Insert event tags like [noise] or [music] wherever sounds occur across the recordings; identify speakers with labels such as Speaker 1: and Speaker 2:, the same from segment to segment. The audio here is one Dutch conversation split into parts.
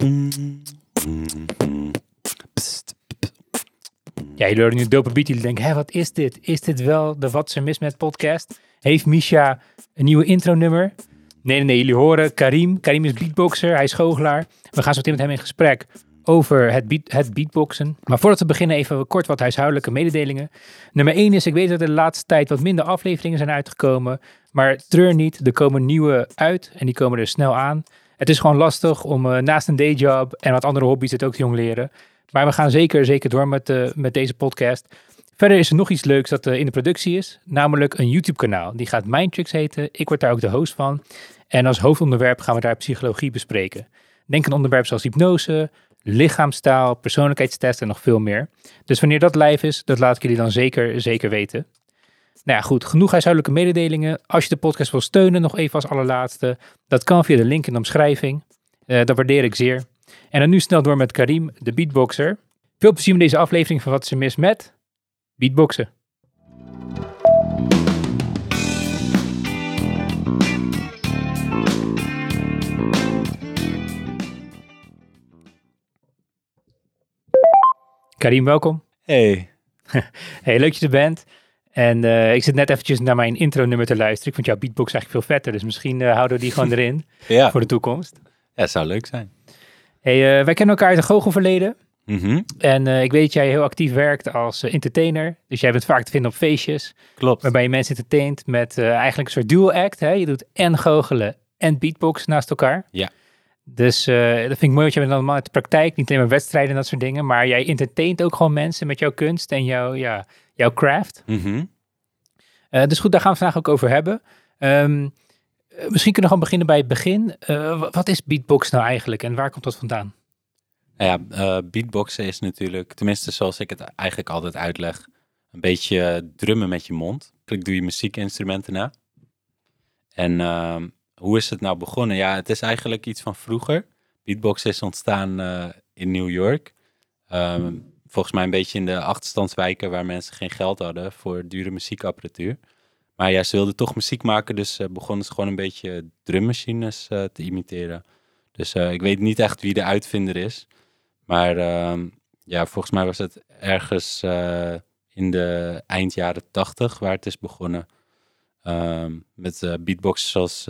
Speaker 1: Ja, jullie horen nu dope. Jullie denken, hé, wat is dit? Is dit wel de Wat ze mis met podcast? Heeft Misha een nieuwe intro nummer? Nee, nee, nee. Jullie horen Karim. Karim is beatboxer. Hij is goochelaar. We gaan zo meteen met hem in gesprek over het, beat, het beatboxen. Maar voordat we beginnen even kort wat huishoudelijke mededelingen. Nummer 1 is, ik weet dat er de laatste tijd wat minder afleveringen zijn uitgekomen. Maar treur niet, er komen nieuwe uit en die komen er snel aan. Het is gewoon lastig om uh, naast een dayjob en wat andere hobby's het ook te jong leren. Maar we gaan zeker, zeker door met, uh, met deze podcast. Verder is er nog iets leuks dat uh, in de productie is, namelijk een YouTube kanaal. Die gaat Mindtricks heten, ik word daar ook de host van. En als hoofdonderwerp gaan we daar psychologie bespreken. Denk aan onderwerpen zoals hypnose, lichaamstaal, persoonlijkheidstesten en nog veel meer. Dus wanneer dat live is, dat laat ik jullie dan zeker, zeker weten. Nou ja, goed, genoeg huishoudelijke mededelingen. Als je de podcast wil steunen, nog even als allerlaatste. Dat kan via de link in de omschrijving. Uh, dat waardeer ik zeer. En dan nu snel door met Karim, de beatboxer. Veel plezier met deze aflevering van Wat ze mis met beatboxen. Karim, welkom.
Speaker 2: Hey. [laughs]
Speaker 1: hey, leuk dat je er bent. En uh, ik zit net eventjes naar mijn intro nummer te luisteren. Ik vond jouw beatbox eigenlijk veel vetter. Dus misschien uh, houden we die gewoon [laughs] erin
Speaker 2: ja.
Speaker 1: voor de toekomst.
Speaker 2: Ja, zou leuk zijn.
Speaker 1: Hey, uh, wij kennen elkaar uit een goochelverleden.
Speaker 2: Mm -hmm.
Speaker 1: En ik weet dat jij heel actief werkt als entertainer. Dus jij bent vaak te vinden op feestjes.
Speaker 2: Klopt.
Speaker 1: Waarbij je mensen entertaint met eigenlijk een soort dual act. Hè? Je doet en goochelen en beatbox naast elkaar.
Speaker 2: Ja.
Speaker 1: Dus uh, dat vind ik mooi, want je bent allemaal uit de praktijk, niet alleen maar wedstrijden en dat soort dingen, maar jij entertaint ook gewoon mensen met jouw kunst en jouw, ja, jouw craft.
Speaker 2: Mm -hmm.
Speaker 1: uh, dus goed, daar gaan we vandaag ook over hebben. Um, uh, misschien kunnen we gewoon beginnen bij het begin. Uh, wat is beatbox nou eigenlijk en waar komt dat vandaan?
Speaker 2: Nou ja, beatboxen is natuurlijk, tenminste zoals ik het eigenlijk altijd uitleg, een beetje drummen met je mond. Ik doe je muziekinstrumenten na. En ehm, hoe is het nou begonnen? Ja, het is eigenlijk iets van vroeger. Beatbox is ontstaan in New York. Um, volgens mij een beetje in de achterstandswijken waar mensen geen geld hadden voor dure muziekapparatuur. Maar ja, ze wilden toch muziek maken, dus uh, begonnen ze gewoon een beetje drummachines uh, te imiteren. Dus ik weet niet echt wie de uitvinder is. Maar ehm, ja, volgens mij was het ergens in de eind jaren tachtig waar het is begonnen. Um, met beatboxers zoals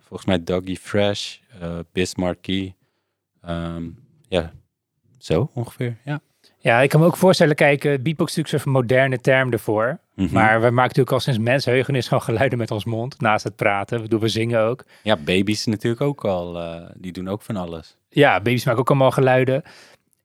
Speaker 2: volgens mij Dougie Fresh, Biz Markie. Um, ja, zo ongeveer, ja.
Speaker 1: Ja, ik kan me ook voorstellen, kijk, beatbox is natuurlijk zo'n moderne term ervoor.
Speaker 2: Mhm.
Speaker 1: Maar we maken natuurlijk al sinds mensheugenis gewoon geluiden met ons mond, naast het praten. We doen we zingen ook.
Speaker 2: Ja, baby's natuurlijk ook al, die doen ook van alles.
Speaker 1: Ja, baby's maken ook allemaal geluiden.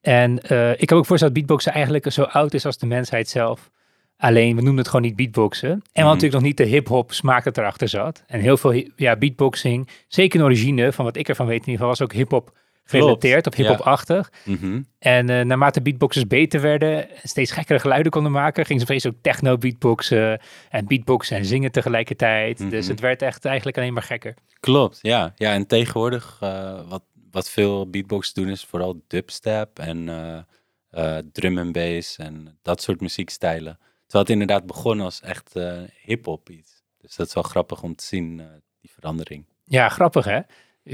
Speaker 1: En ik kan ook voorstellen dat beatboxen eigenlijk zo oud is als de mensheid zelf. Alleen, we noemen het gewoon niet beatboxen. En we hadden
Speaker 2: Mhm.
Speaker 1: natuurlijk nog niet de hip-hop smaak dat erachter zat. En heel veel ja, beatboxing, zeker in origine, van wat ik ervan weet in ieder geval, was ook hip-hop gerelateerd of hip-hop-achtig.
Speaker 2: Mhm.
Speaker 1: En uh, naarmate beatboxers beter werden, en steeds gekkere geluiden konden maken, gingen ze vreselijk ook techno-beatboxen en beatboxen en zingen tegelijkertijd.
Speaker 2: Mhm.
Speaker 1: Dus het werd echt eigenlijk alleen maar gekker.
Speaker 2: Klopt, ja. Ja, en tegenwoordig uh, wat, wat veel beatboxers doen is vooral dubstep en uh, drum en bass en dat soort muziekstijlen. Terwijl het inderdaad begon als echt hip-hop iets. Dus dat is wel grappig om te zien, die verandering.
Speaker 1: Ja, grappig hè?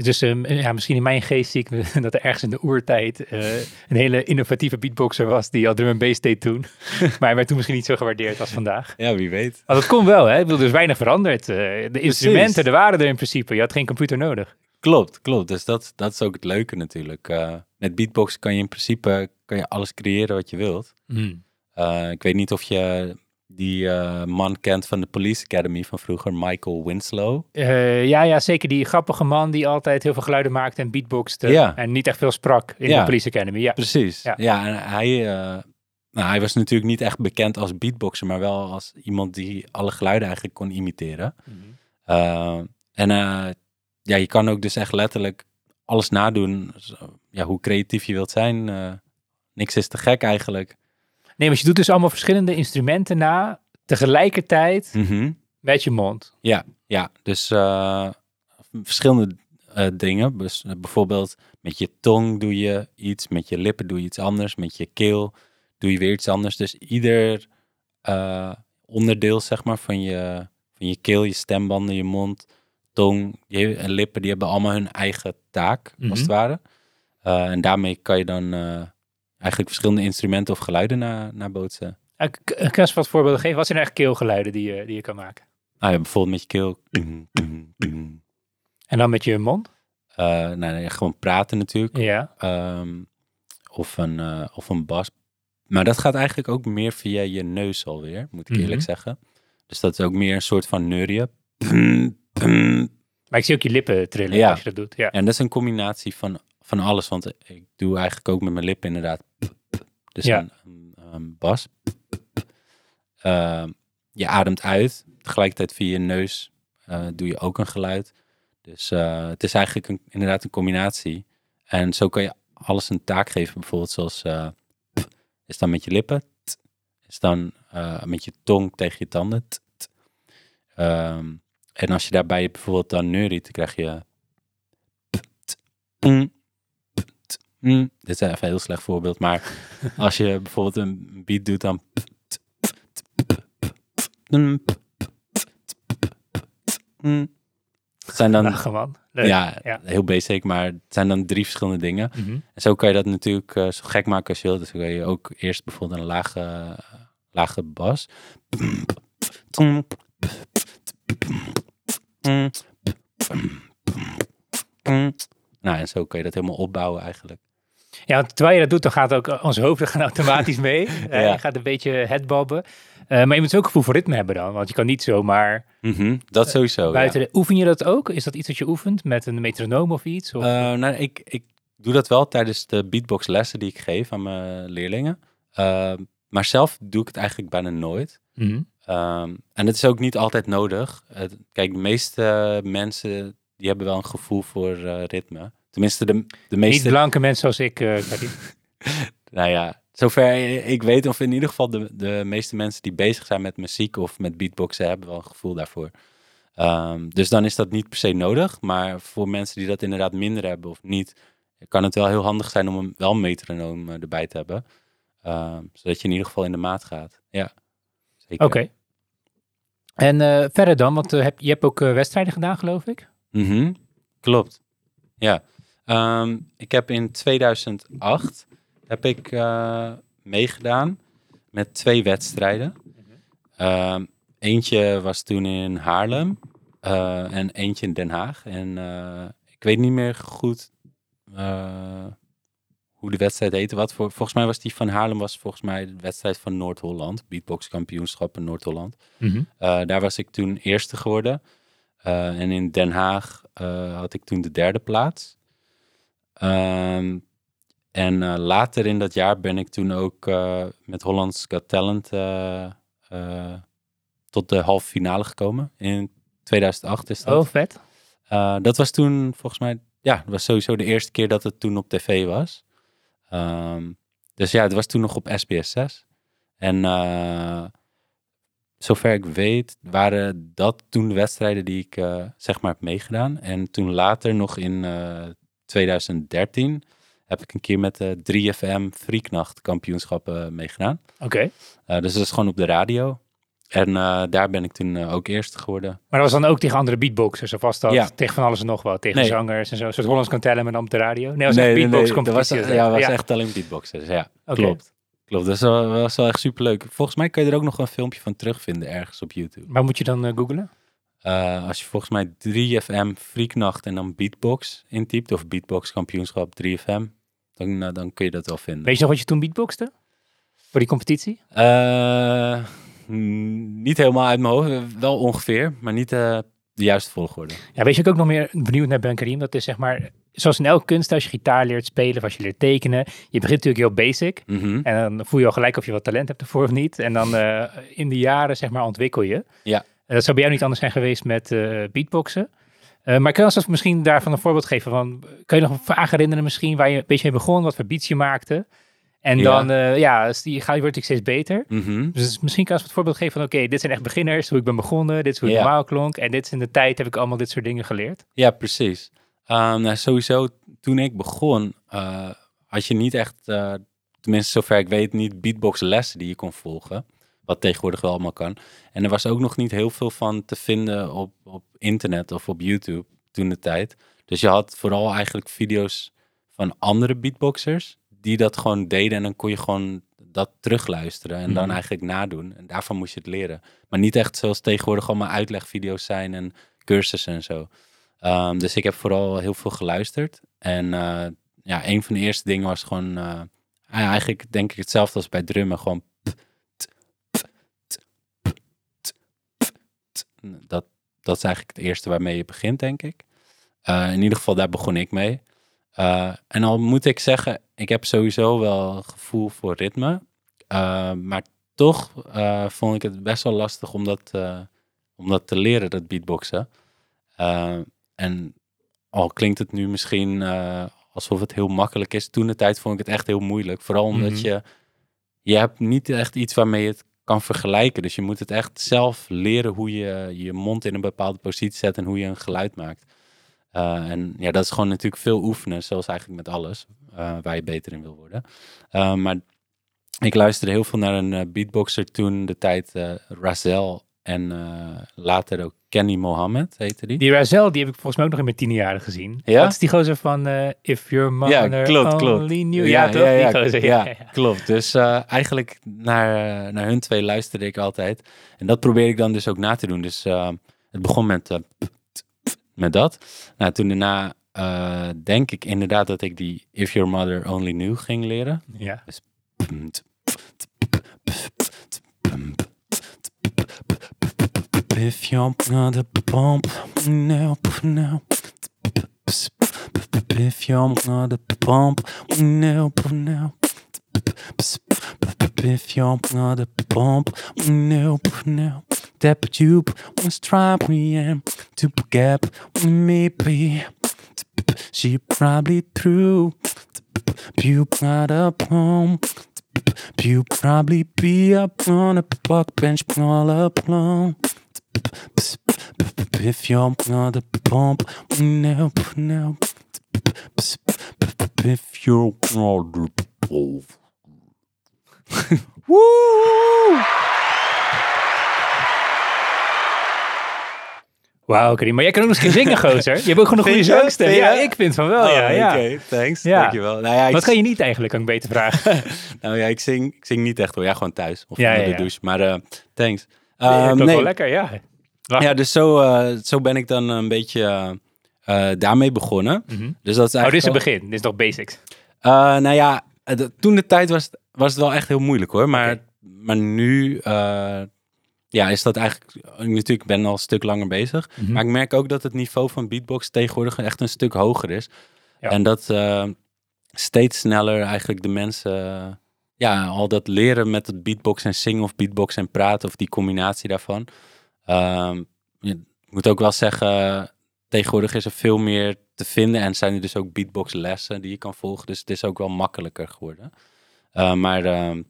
Speaker 1: Dus um, ja, misschien in mijn geest zie ik [laughs] dat er ergens in de oertijd uh, een hele innovatieve beatboxer was die al drum en bass deed toen. [laughs] maar hij werd toen misschien niet zo gewaardeerd als vandaag.
Speaker 2: Ja, wie weet.
Speaker 1: Maar dat kon wel hè? Ik bedoel, er is weinig veranderd. de instrumenten, er waren er in principe. Je had geen computer nodig.
Speaker 2: Klopt, klopt. Dus dat, dat is ook het leuke natuurlijk. Uh, met beatbox kan je in principe kan je alles creëren wat je wilt.
Speaker 1: Mm.
Speaker 2: Uh, ik weet niet of je die uh, man kent van de Police Academy van vroeger, Michael Winslow.
Speaker 1: Uh, ja, ja, zeker. Die grappige man die altijd heel veel geluiden maakte en beatboxte.
Speaker 2: Ja.
Speaker 1: En niet echt veel sprak in
Speaker 2: Ja.
Speaker 1: de Police Academy. Ja,
Speaker 2: Precies.
Speaker 1: Ja.
Speaker 2: Ja, en hij, uh, nou, hij was natuurlijk niet echt bekend als beatboxer, maar wel als iemand die alle geluiden eigenlijk kon imiteren. Uh, en ja, je kan ook dus echt letterlijk alles nadoen. Zo, ja, hoe creatief je wilt zijn. Niks is te gek eigenlijk.
Speaker 1: Nee, maar je doet dus allemaal verschillende instrumenten na, tegelijkertijd
Speaker 2: Mhm.
Speaker 1: met je mond.
Speaker 2: Ja, ja. Dus uh, verschillende uh, dingen. Dus, uh, bijvoorbeeld met je tong doe je iets, met je lippen doe je iets anders, met je keel doe je weer iets anders. Dus ieder onderdeel, zeg maar, van je, van je keel, je stembanden, je mond, tong je, en lippen, die hebben allemaal hun eigen taak,
Speaker 1: Mhm.
Speaker 2: als het ware. Eh, en daarmee kan je dan eh, eigenlijk verschillende instrumenten of geluiden na, nabootsen.
Speaker 1: Uh, k- kan je eens wat voorbeelden geven? Wat zijn eigenlijk keelgeluiden die je, die je kan maken?
Speaker 2: Ah, ja, bijvoorbeeld met je keel.
Speaker 1: En dan met je mond?
Speaker 2: Eh, nou, nee, gewoon praten natuurlijk.
Speaker 1: Ja.
Speaker 2: Ehm, of, een, eh, of een bas. Maar dat gaat eigenlijk ook meer via je neus alweer, moet ik eerlijk
Speaker 1: Mhm.
Speaker 2: zeggen. Dus dat is ook meer een soort van neurien.
Speaker 1: Maar ik zie ook je lippen trillen
Speaker 2: Ja.
Speaker 1: als je dat doet. Ja.
Speaker 2: En dat is een combinatie van, van alles. Want ik doe eigenlijk ook met mijn lippen inderdaad. Dus
Speaker 1: Ja.
Speaker 2: een, een, een bas. Ehm, je ademt uit. Tegelijkertijd via je neus eh, doe je ook een geluid. Dus eh, het is eigenlijk een, inderdaad een combinatie. En zo kan je alles een taak geven. Bijvoorbeeld zoals... eh, is dan met je lippen. t, Is dan met je tong tegen je tanden. t, t. Ehm, en als je daarbij bijvoorbeeld dan neuriet, dan krijg je... mm. Dit is even een heel slecht voorbeeld, maar [laughs] als je bijvoorbeeld een beat doet, dan. mm, mm. Het zijn dan, ja,
Speaker 1: ja.
Speaker 2: heel basic, maar het zijn dan drie verschillende dingen.
Speaker 1: Mhm.
Speaker 2: En zo kan je dat natuurlijk eh, zo gek maken als je wilt. Dus dan kan je ook eerst bijvoorbeeld een lage, lage bas. Nou, en zo kan je dat helemaal opbouwen eigenlijk.
Speaker 1: Ja, terwijl je dat doet, dan gaat ook ons hoofd gaan [laughs] automatisch mee. [laughs] Eh,
Speaker 2: Ja.
Speaker 1: Je gaat een beetje headbobben. Eh, maar je moet ook gevoel voor ritme hebben dan. Want je kan niet zomaar
Speaker 2: Mhm, dat sowieso.
Speaker 1: buiten...
Speaker 2: ja.
Speaker 1: de- Oefen je dat ook? Is dat iets wat je oefent met een metronoom of iets? Of...
Speaker 2: Eh, nou, ik, ik doe dat wel tijdens de beatbox lessen die ik geef aan mijn leerlingen. Maar zelf doe ik het eigenlijk bijna nooit.
Speaker 1: Mhm.
Speaker 2: Ehm, en het is ook niet altijd nodig. Het- kijk, de meeste mensen die hebben wel een gevoel voor ritme. Tenminste, de, de
Speaker 1: Niet
Speaker 2: meeste...
Speaker 1: blanke mensen zoals ik. Karin. [laughs]
Speaker 2: Nou ja, zover ik weet, of in ieder geval de, de meeste mensen die bezig zijn met muziek of met beatboxen hebben wel een gevoel daarvoor. Ehm, dus dan is dat niet per se nodig. Maar voor mensen die dat inderdaad minder hebben of niet, kan het wel heel handig zijn om een, wel een metronoom eh, erbij te hebben. Ehm, zodat je in ieder geval in de maat gaat. Ja, zeker.
Speaker 1: Oké. En eh, verder dan, want heb, je hebt ook wedstrijden gedaan, geloof ik.
Speaker 2: Mhm, Klopt. Ja. Ehm, ik heb in 2008 heb ik eh, meegedaan met twee wedstrijden. Ehm, eentje was toen in Haarlem eh, en eentje in Den Haag. En eh, ik weet niet meer goed hoe de wedstrijd heette. Wat voor, volgens mij was die van Haarlem was volgens mij de wedstrijd van Noord-Holland. Beatbox kampioenschap in Noord-Holland. Eh, daar was ik toen eerste geworden. En in Den Haag had ik toen de derde plaats. Ehm, en eh, later in dat jaar ben ik toen ook eh, met Hollands Got Talent eh, tot de halve finale gekomen. In 2008 is dat.
Speaker 1: Oh, vet.
Speaker 2: Dat was toen volgens mij, ja, dat was sowieso de eerste keer dat het toen op tv was. Ehm, dus ja, het was toen nog op SBS 6. En zover ik weet, waren dat toen de wedstrijden die ik zeg maar heb meegedaan. En toen later nog in 2013 heb ik een keer met de 3FM Frieknacht kampioenschappen meegedaan.
Speaker 1: Oké.
Speaker 2: Eh, dus dat is gewoon op de radio. En eh, daar ben ik toen eh, ook eerste geworden.
Speaker 1: Maar dat was dan ook tegen andere beatboxers? Of was dat
Speaker 2: Ja.
Speaker 1: tegen van alles en nog wat? Tegen
Speaker 2: Nee.
Speaker 1: zangers en zo? Een soort Hollands kan tellen, maar dan op de radio? Nee, was echt beatbox
Speaker 2: dat was, ja, was echt alleen beatboxers. Ja,
Speaker 1: Oké.
Speaker 2: klopt. Klopt, dat was wel, was wel echt superleuk. Volgens mij kan je er ook nog een filmpje van terugvinden ergens op YouTube.
Speaker 1: Maar moet je dan eh, googlen?
Speaker 2: Eh, als je volgens mij 3FM Freaknacht en dan beatbox intypt, of beatbox kampioenschap 3FM, dan, eh, dan kun je dat wel vinden.
Speaker 1: Weet je nog wat je toen beatboxte? Voor die competitie?
Speaker 2: Eh, mm, niet helemaal uit mijn hoofd, wel ongeveer, maar niet de juiste volgorde.
Speaker 1: Ja, weet je ik ook nog meer benieuwd naar ben, Karim? Dat is zeg maar, zoals in elke kunst, als je gitaar leert spelen of als je leert tekenen. Je begint natuurlijk heel basic.
Speaker 2: Mhm.
Speaker 1: En dan voel je al gelijk of je wat talent hebt ervoor of niet. En dan in de jaren, zeg maar, ontwikkel je.
Speaker 2: Ja.
Speaker 1: En dat zou bij jou niet anders zijn geweest met eh, beatboxen. Eh, maar kun je ons misschien daarvan een voorbeeld geven? Van, kun je nog een vraag herinneren misschien waar je een beetje mee begon? Wat voor beats je maakte? En
Speaker 2: Ja.
Speaker 1: dan, eh, ja, als die, ga je wordt natuurlijk steeds beter.
Speaker 2: Mhm.
Speaker 1: Dus misschien kan je het voorbeeld geven van, oké, dit zijn echt beginners, hoe ik ben begonnen, dit is hoe het
Speaker 2: Ja.
Speaker 1: normaal klonk. En dit is in de tijd heb ik allemaal dit soort dingen geleerd.
Speaker 2: Ja, precies. Ehm, nou, sowieso, toen ik begon, eh, had je niet echt, eh, tenminste zover ik weet, niet beatbox lessen die je kon volgen. Wat tegenwoordig wel allemaal kan. En er was ook nog niet heel veel van te vinden op, op internet of op YouTube toen de tijd. Dus je had vooral eigenlijk video's van andere beatboxers die dat gewoon deden en dan kon je gewoon dat terugluisteren en dan
Speaker 1: Mhm.
Speaker 2: eigenlijk nadoen. En daarvan moest je het leren. Maar niet echt zoals tegenwoordig allemaal uitlegvideo's zijn en cursussen en zo. Ehm, dus ik heb vooral heel veel geluisterd. En eh, ja, een van de eerste dingen was gewoon eh, eigenlijk denk ik hetzelfde als bij drummen. Gewoon dat, dat is eigenlijk het eerste waarmee je begint, denk ik. Eh, in ieder geval, daar begon ik mee. Eh, en al moet ik zeggen, ik heb sowieso wel gevoel voor ritme. Eh, maar toch vond ik het best wel lastig om dat, om dat te leren, dat beatboxen. En al klinkt het nu misschien alsof het heel makkelijk is. Toen de tijd vond ik het echt heel moeilijk. Vooral omdat
Speaker 1: Mhm.
Speaker 2: je, je hebt niet echt iets waarmee je het kan vergelijken. Dus je moet het echt zelf leren hoe je je mond in een bepaalde positie zet en hoe je een geluid maakt. Eh, en ja, dat is gewoon natuurlijk veel oefenen, zoals eigenlijk met alles, eh, waar je beter in wil worden. Eh, maar ik luisterde heel veel naar een beatboxer toen de tijd, Razel en eh, later ook Kenny Mohammed heette die.
Speaker 1: Die Razel, die heb ik volgens mij ook nog in mijn tienjaren gezien.
Speaker 2: Ja?
Speaker 1: Dat is die gozer van eh, If Your Mother
Speaker 2: klopt, klopt.
Speaker 1: Only Knew. Ja, toch?
Speaker 2: Ja, ja,
Speaker 1: die gozer,
Speaker 2: ja,
Speaker 1: ja, ja.
Speaker 2: klopt. Dus eh, eigenlijk naar, naar hun twee luisterde ik altijd. En dat probeer ik dan dus ook na te doen. Dus het begon met, met dat. Nou, toen daarna denk ik inderdaad dat ik die If Your Mother Only Knew ging leren.
Speaker 1: Ja.
Speaker 2: If you're gonna pump now, now. If you're gonna pump now, now. If you're gonna pump now, now. That you was try me and to gap maybe. She probably threw you got up home. You probably be up on a park bench all alone. If you're gonna pump, no, no. If you're gonna pump.
Speaker 1: Woe! Wauw, Karim. Maar jij kan ook nog eens zingen, gozer. Je hebt ook gewoon een goede zangstem. Ja, ik vind van wel, ja. ja.
Speaker 2: Oh, Oké, thanks.
Speaker 1: Ja.
Speaker 2: Dankjewel. Nou ja,
Speaker 1: Wat kan je niet eigenlijk, kan ik beter vragen. [laughs]
Speaker 2: nou ja, ik zing, ik zing niet echt hoor. Ja, gewoon thuis of
Speaker 1: Ja,
Speaker 2: onder
Speaker 1: ja,
Speaker 2: de
Speaker 1: ja.
Speaker 2: douche. Maar eh, thanks.
Speaker 1: Nee,
Speaker 2: Ehm,
Speaker 1: dat
Speaker 2: nee.
Speaker 1: wel lekker, ja.
Speaker 2: Ja, dus zo, eh, zo ben ik dan een beetje eh, eh, daarmee begonnen.
Speaker 1: Mhm.
Speaker 2: Dus dat is
Speaker 1: Oh, dit is
Speaker 2: eigenlijk
Speaker 1: het begin. Dit is nog basics.
Speaker 2: Eh, nou ja, eh, toen de tijd was, het- was het wel echt heel moeilijk hoor. Maar, maar nu eh, ja, is dat eigenlijk... Natuurlijk, ik ben al een stuk langer bezig.
Speaker 1: Mhm.
Speaker 2: Maar ik merk ook dat het niveau van beatbox tegenwoordig echt een stuk hoger is.
Speaker 1: Ja.
Speaker 2: En dat eh, steeds sneller eigenlijk de mensen... eh, ja, al dat leren met het beatbox en zingen of beatbox en praten... of die combinatie daarvan. Ehm, je- ik moet ook wel zeggen... Tegenwoordig is er veel meer te vinden en zijn er dus ook beatboxlessen die je kan volgen. Dus het is ook wel makkelijker geworden. Uh, maar uh,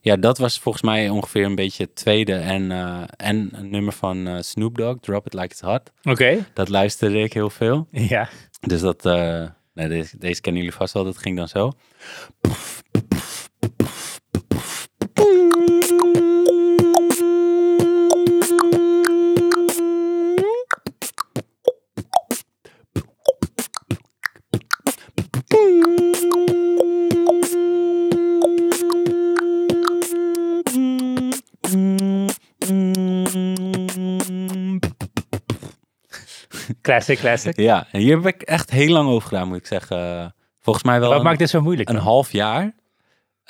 Speaker 2: ja, dat was volgens mij ongeveer een beetje het tweede. En, uh, en een nummer van uh, Snoop Dogg, Drop It Like It's Hot.
Speaker 1: Oké. Okay.
Speaker 2: Dat luisterde ik heel veel.
Speaker 1: Ja.
Speaker 2: Dus dat, uh, nee, deze, deze kennen jullie vast wel, dat ging dan zo.
Speaker 1: Classic, classic.
Speaker 2: Ja, en hier heb ik echt heel lang over gedaan, moet ik zeggen. Volgens mij wel.
Speaker 1: Wat
Speaker 2: een,
Speaker 1: maakt dit zo moeilijk?
Speaker 2: Een half jaar.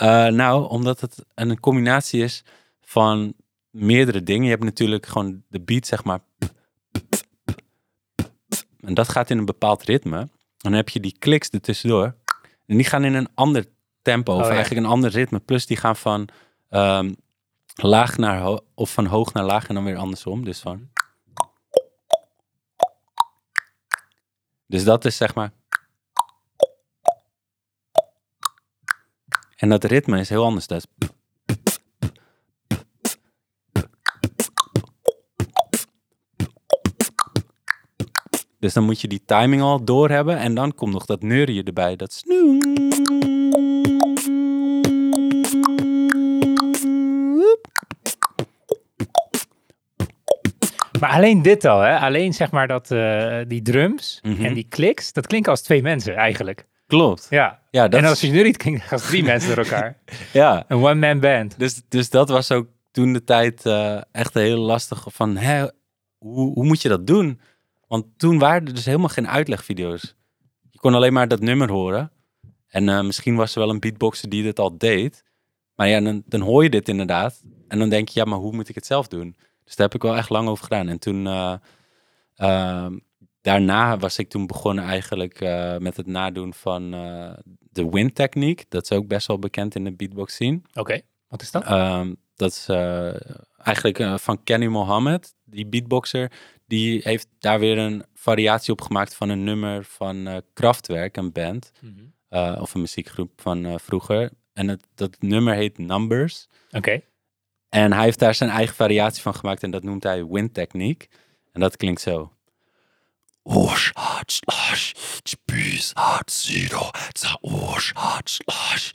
Speaker 2: Uh, nou, omdat het een combinatie is van meerdere dingen. Je hebt natuurlijk gewoon de beat, zeg maar. En dat gaat in een bepaald ritme. En dan heb je die kliks ertussendoor. En die gaan in een ander tempo, of
Speaker 1: oh, ja.
Speaker 2: eigenlijk een ander ritme. Plus die gaan van um, laag naar hoog, of van hoog naar laag en dan weer andersom. Dus van. Dus dat is zeg maar. En dat ritme is heel anders. Dat is... Dus dan moet je die timing al doorhebben. En dan komt nog dat neurien erbij. Dat snoe.
Speaker 1: Maar alleen dit al, hè? Alleen zeg maar dat uh, die drums
Speaker 2: Mhm.
Speaker 1: en die kliks, dat klinkt als twee mensen eigenlijk.
Speaker 2: Klopt.
Speaker 1: Ja.
Speaker 2: Ja, dat
Speaker 1: en als je nu niet klinkt, gaan drie [laughs] mensen door elkaar.
Speaker 2: ja.
Speaker 1: Een one-man band.
Speaker 2: Dus, dus dat was ook toen de tijd eh, echt heel lastig van, hè, hoe, hoe moet je dat doen? Want toen waren er dus helemaal geen uitlegvideo's. Je kon alleen maar dat nummer horen. En eh, misschien was er wel een beatboxer die dit al deed. Maar ja, dan, dan hoor je dit inderdaad. En dan denk je, ja, maar hoe moet ik het zelf doen? Dus daar heb ik wel echt lang over gedaan. En toen, eh, ehm, daarna was ik toen begonnen eigenlijk eh, met het nadoen van eh, de wind techniek. Dat is ook best wel bekend in de beatbox scene.
Speaker 1: Oké, wat is dat?
Speaker 2: Ehm, dat is eh, eigenlijk van Kenny Mohammed, die beatboxer. Die heeft daar weer een variatie op gemaakt van een nummer van Kraftwerk, een band.
Speaker 1: Mhm.
Speaker 2: of een muziekgroep van vroeger. En het, dat nummer heet Numbers.
Speaker 1: Oké.
Speaker 2: En hij heeft daar zijn eigen variatie van gemaakt en dat noemt hij Wind Techniek. En dat klinkt zo. Osh, slash, bis, zero, za osh, slash,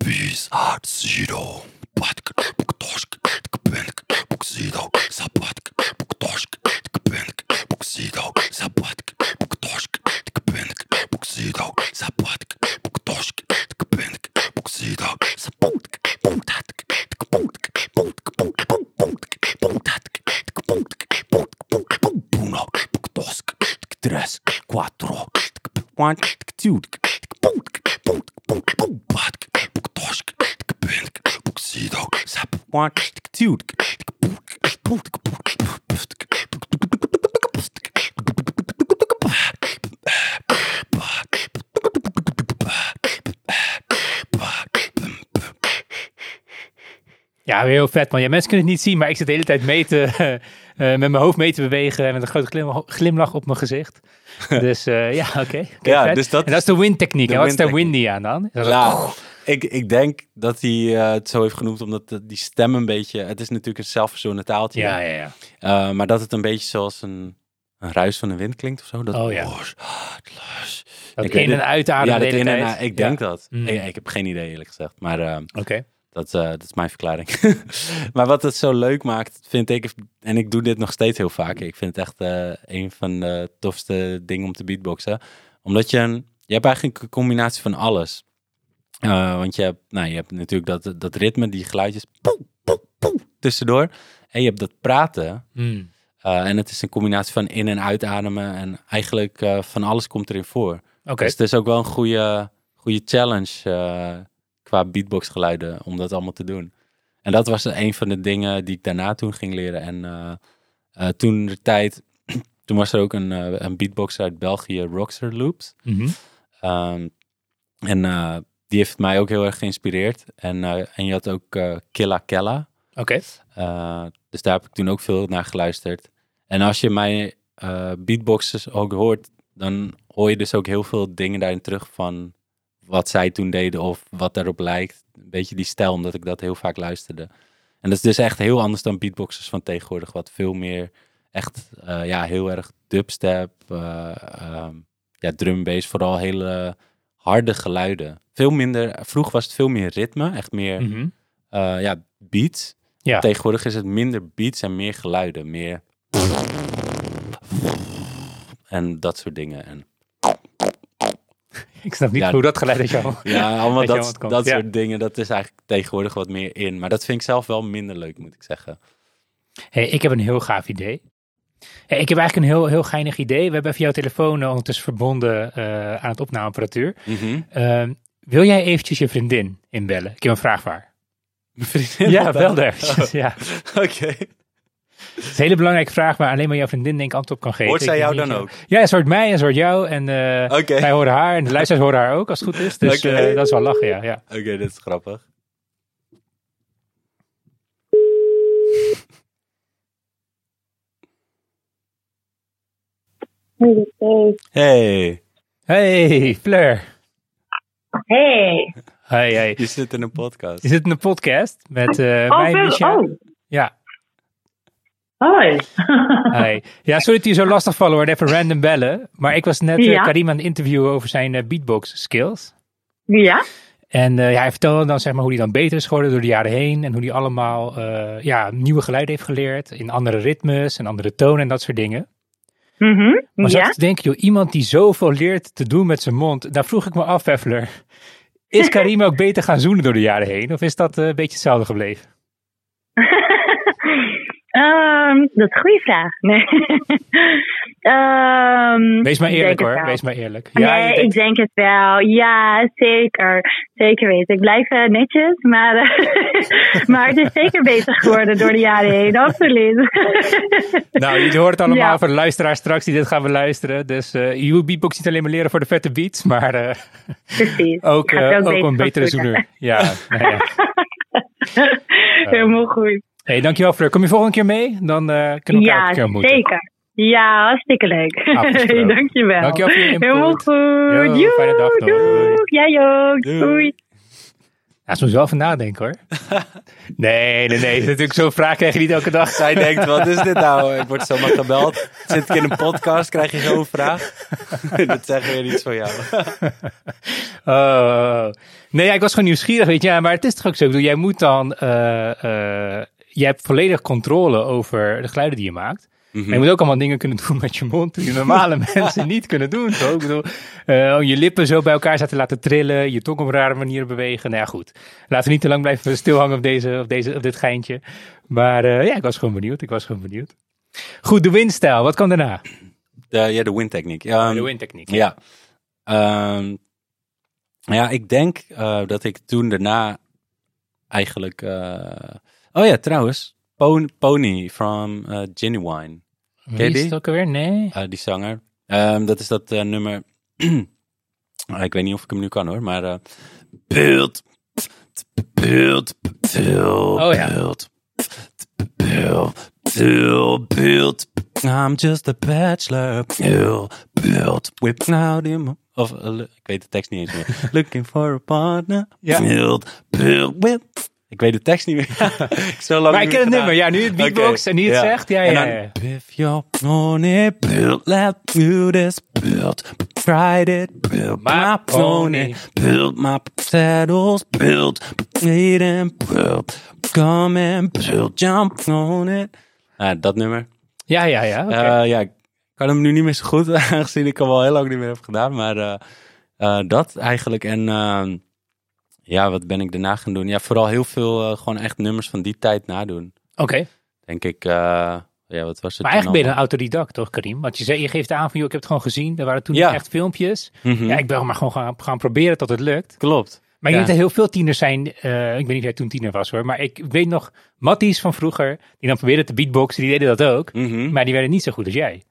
Speaker 2: bis, zero. Батк, букдошк, бэнк, буксидо, запатк, букдошк, бэнк, буксидо, запатк, букдошк, бэнк, буксидо, запатк, букдошк, бэнк, буксидо, tres, cuatro, one, two,
Speaker 1: Ja, heel vet man. Ja, mensen kunnen het niet zien, maar ik zit de hele tijd mee te, [laughs] met mijn hoofd mee te bewegen en met een grote glim- glimlach op mijn gezicht. [laughs] Dus eh, ja, oké.
Speaker 2: Ja, dus dat-
Speaker 1: en dat is de windtechniek. En wat is daar windy aan dan?
Speaker 2: Nou, ik, ik denk dat hij eh, het zo heeft genoemd omdat de- die stem een beetje... Het is natuurlijk een zelfverzonnen taaltje.
Speaker 1: ja, ja, ja.
Speaker 2: Eh, maar dat het een beetje zoals een, een ruis van de wind klinkt of zo. Dat,
Speaker 1: Oh, ja. Dat
Speaker 2: Ik
Speaker 1: in- en uitademen
Speaker 2: Ja, dat in en. Ik
Speaker 1: Ja.
Speaker 2: denk dat.
Speaker 1: Mm.
Speaker 2: Ik, ik heb geen idee eerlijk gezegd. Maar eh,
Speaker 1: Oké.
Speaker 2: Dat, eh, dat is mijn verklaring. [laughs] maar wat het zo leuk maakt, vind ik... En ik doe dit nog steeds heel vaak. Ik vind het echt eh, een van de tofste dingen om te beatboxen. Omdat je... Een, je hebt eigenlijk een combinatie van alles. Eh, want je hebt, nou, je hebt natuurlijk dat, dat ritme, die geluidjes tussendoor. En je hebt dat praten.
Speaker 1: Hmm.
Speaker 2: En het is een combinatie van in- en uitademen. En eigenlijk van alles komt erin voor.
Speaker 1: Oké.
Speaker 2: Dus het is ook wel een goede, goede challenge qua beatboxgeluiden om dat allemaal te doen. En dat was een van de dingen die ik daarna toen ging leren. En eh, eh, toen de tijd, [clears throat] toen was er ook een, eh, een beatboxer uit België, Roxer Loops.
Speaker 1: Mhm.
Speaker 2: Ehm, en die heeft mij ook heel erg geïnspireerd. En, en je had ook Killa Kella.
Speaker 1: Oké.
Speaker 2: Dus daar heb ik toen ook veel naar geluisterd. En als je mijn uh, beatboxes ook hoort, dan hoor je dus ook heel veel dingen daarin terug van wat zij toen deden of wat daarop lijkt. Een beetje die stijl, omdat ik dat heel vaak luisterde. En dat is dus echt heel anders dan beatboxers van tegenwoordig, wat veel meer echt, uh, ja, heel erg dubstep, uh, um, ja, drum bass, vooral hele harde geluiden. Veel minder, vroeger was het veel meer ritme, echt meer,
Speaker 1: Mhm.
Speaker 2: uh, ja, beats.
Speaker 1: Ja.
Speaker 2: Tegenwoordig is het minder beats en meer geluiden. Meer. En dat soort dingen. En, [laughs]
Speaker 1: Ik snap niet
Speaker 2: Ja.
Speaker 1: hoe dat geluid uit [laughs] jou...
Speaker 2: ja, allemaal dat, dat
Speaker 1: ja.
Speaker 2: soort dingen. Dat is eigenlijk tegenwoordig wat meer in. Maar dat vind ik zelf wel minder leuk, moet ik zeggen.
Speaker 1: Hey, ik heb een heel gaaf idee. Hey, ik heb eigenlijk een heel, heel geinig idee. We hebben even jouw telefoon ondertussen verbonden eh, aan het opnameapparatuur. Ehm, wil jij eventjes je vriendin inbellen? Ik heb een vraag.
Speaker 2: Mijn vriendin.
Speaker 1: Ja, bel daar eventjes. Ja. [laughs]
Speaker 2: Oké.
Speaker 1: Het is een hele belangrijke vraag, waar alleen maar jouw vriendin denk ik antwoord op kan geven.
Speaker 2: Hoort zij jou dan ook?
Speaker 1: Ja, een soort mij en een soort jou. En eh,
Speaker 2: Oké.
Speaker 1: wij horen haar en de luisteraars horen haar ook, als het goed is. Dus eh, dat is wel lachen, ja. ja.
Speaker 2: Oké, dit is grappig.
Speaker 3: Hey.
Speaker 2: Hey,
Speaker 1: Fleur.
Speaker 3: Hey.
Speaker 1: Hey, hey.
Speaker 2: je zit in een podcast.
Speaker 1: Je zit in een podcast met eh
Speaker 3: Oh,
Speaker 1: mij. Micha.
Speaker 3: Oh,
Speaker 1: Ja,
Speaker 3: hoi.
Speaker 1: Hey. [laughs] Ja, sorry dat je zo lastig vallen hoor. Even random bellen. Maar ik was net eh,
Speaker 3: Ja.
Speaker 1: Karim aan het interviewen over zijn eh, beatbox skills.
Speaker 3: ja?
Speaker 1: En eh, ja, hij vertelde dan zeg maar hoe hij dan beter is geworden door de jaren heen. En hoe hij allemaal ja, nieuwe geluiden heeft geleerd. In andere ritmes en andere tonen en dat soort dingen.
Speaker 3: Mhm.
Speaker 1: Maar zat
Speaker 3: Ja?
Speaker 1: ik te denken, joh, iemand die zoveel leert te doen met zijn mond. Daar vroeg ik me af, Effler. Is [laughs] Karim ook beter gaan zoenen door de jaren heen? Of is dat een beetje hetzelfde gebleven? [laughs]
Speaker 3: Ehm, dat is een goede vraag. [laughs] Nee. Ehm,
Speaker 1: Wees maar eerlijk hoor, wees maar eerlijk.
Speaker 3: nee,
Speaker 1: je denkt-
Speaker 3: ik denk het wel. Ja, zeker. Zeker weten. Ik blijf eh, netjes, maar, eh, [laughs] maar het is zeker beter geworden door de jaren heen. Absoluut. [laughs]
Speaker 1: Nou, horen het allemaal
Speaker 3: Ja.
Speaker 1: voor de luisteraars straks die dit gaan beluisteren. Dus eh je beatbox niet alleen maar leren voor de vette beats, maar
Speaker 3: Precies.
Speaker 1: ook,
Speaker 3: er
Speaker 1: ook
Speaker 3: beter
Speaker 1: een betere zoener. Ja, nou ja.
Speaker 3: Helemaal goed.
Speaker 1: Hey, dankjewel Fleur. Kom je volgende keer mee? Dan eh, kunnen we elkaar
Speaker 3: Ja,
Speaker 1: een keer ontmoeten.
Speaker 3: zeker. Ja, hartzieke leuk.
Speaker 1: Afgesproken. [laughs]
Speaker 3: Dankjewel.
Speaker 1: Dankjewel voor je input.
Speaker 3: Helemaal goed. Joe,
Speaker 1: fijne dag nog.
Speaker 3: doei. Jij ook.
Speaker 2: Doei.
Speaker 3: Doei.
Speaker 1: Ja, soms wel even nadenken hoor. [laughs] nee, nee, nee. Natuurlijk zo'n vraag krijg je niet elke dag.
Speaker 2: Zij denkt, wat is dit nou? Ik word zomaar gebeld. Zit ik in een podcast, krijg je zo'n vraag? [laughs] dat zeggen we niet van jou.
Speaker 1: Oh. Nee, ja, ik was gewoon nieuwsgierig, weet je. Ja, maar het is toch ook zo. Ik bedoel, jij moet dan... eh eh, jij hebt volledig controle over de geluiden die je maakt.
Speaker 2: Mhm.
Speaker 1: Maar je moet ook allemaal dingen kunnen doen met je mond die normale [laughs] mensen niet kunnen doen. Ik bedoel, eh, om je lippen zo bij elkaar te laten trillen, je tong op rare manieren bewegen. Nou ja, goed. Laten we niet te lang blijven stilhangen op, deze, op, deze, op dit geintje. Maar eh, ja, ik was gewoon benieuwd. Ik was gewoon benieuwd. Goed, de windstijl. Wat kwam daarna?
Speaker 2: De, ja, de windtechniek. Ja,
Speaker 1: de windtechniek.
Speaker 2: Ja. Ehm, ja, ik denk eh, dat ik toen daarna eigenlijk... oh ja, trouwens. Pon- Pony from eh Genuine.
Speaker 1: Wie
Speaker 2: Ken
Speaker 1: is het ook alweer? Nee.
Speaker 2: Eh, die zanger. Ehm, dat is dat eh, nummer. [clears throat] Ah, ik weet niet of ik hem nu kan hoor, maar. build, build, build,
Speaker 1: Oh, ja.
Speaker 2: build, build, build, build. I'm just a bachelor. Whip out him. Of, ik weet de tekst niet eens meer. [laughs] Looking for a partner.
Speaker 1: Ja.
Speaker 2: Build, build, whip. Ik weet de tekst niet meer. [laughs] Ik zo lang
Speaker 1: Maar ik ken het
Speaker 2: gedaan.
Speaker 1: nummer. Ja, nu het beatbox
Speaker 2: Oké,
Speaker 1: en nu het
Speaker 2: ja.
Speaker 1: zegt. Ja,
Speaker 2: En
Speaker 1: ja,
Speaker 2: dan,
Speaker 1: ja.
Speaker 2: If you're pony built, do this build, ride it, build
Speaker 1: My pony.
Speaker 2: build my saddles, build, eat and build, come and build, jump on it. Ah, dat nummer.
Speaker 1: Ja, ja, ja.
Speaker 2: Eh, ja, ik kan hem nu niet meer zo goed, [laughs] aangezien ik hem al heel lang niet meer heb gedaan. Maar eh, eh, dat eigenlijk. En ehm, ja, wat ben ik daarna gaan doen? Ja, vooral heel veel eh, gewoon echt nummers van die tijd nadoen.
Speaker 1: Oké.
Speaker 2: Denk ik, eh, ja, wat was het?
Speaker 1: Maar eigenlijk ben je een autodidact, toch, Karim? Want je, zei, je geeft aan van, joh, ik heb het gewoon gezien. Er waren toen
Speaker 2: Ja.
Speaker 1: echt filmpjes.
Speaker 2: Mhm.
Speaker 1: Ja, ik ben maar gewoon gaan, gaan proberen tot het lukt.
Speaker 2: Klopt.
Speaker 1: Maar ik
Speaker 2: Ja.
Speaker 1: dat heel veel tieners zijn. eh, ik weet niet of jij toen tiener was hoor. Maar ik, weet nog Matties van vroeger. Die dan probeerden te beatboxen. Die deden dat ook.
Speaker 2: Mhm.
Speaker 1: Maar die werden niet zo goed als jij.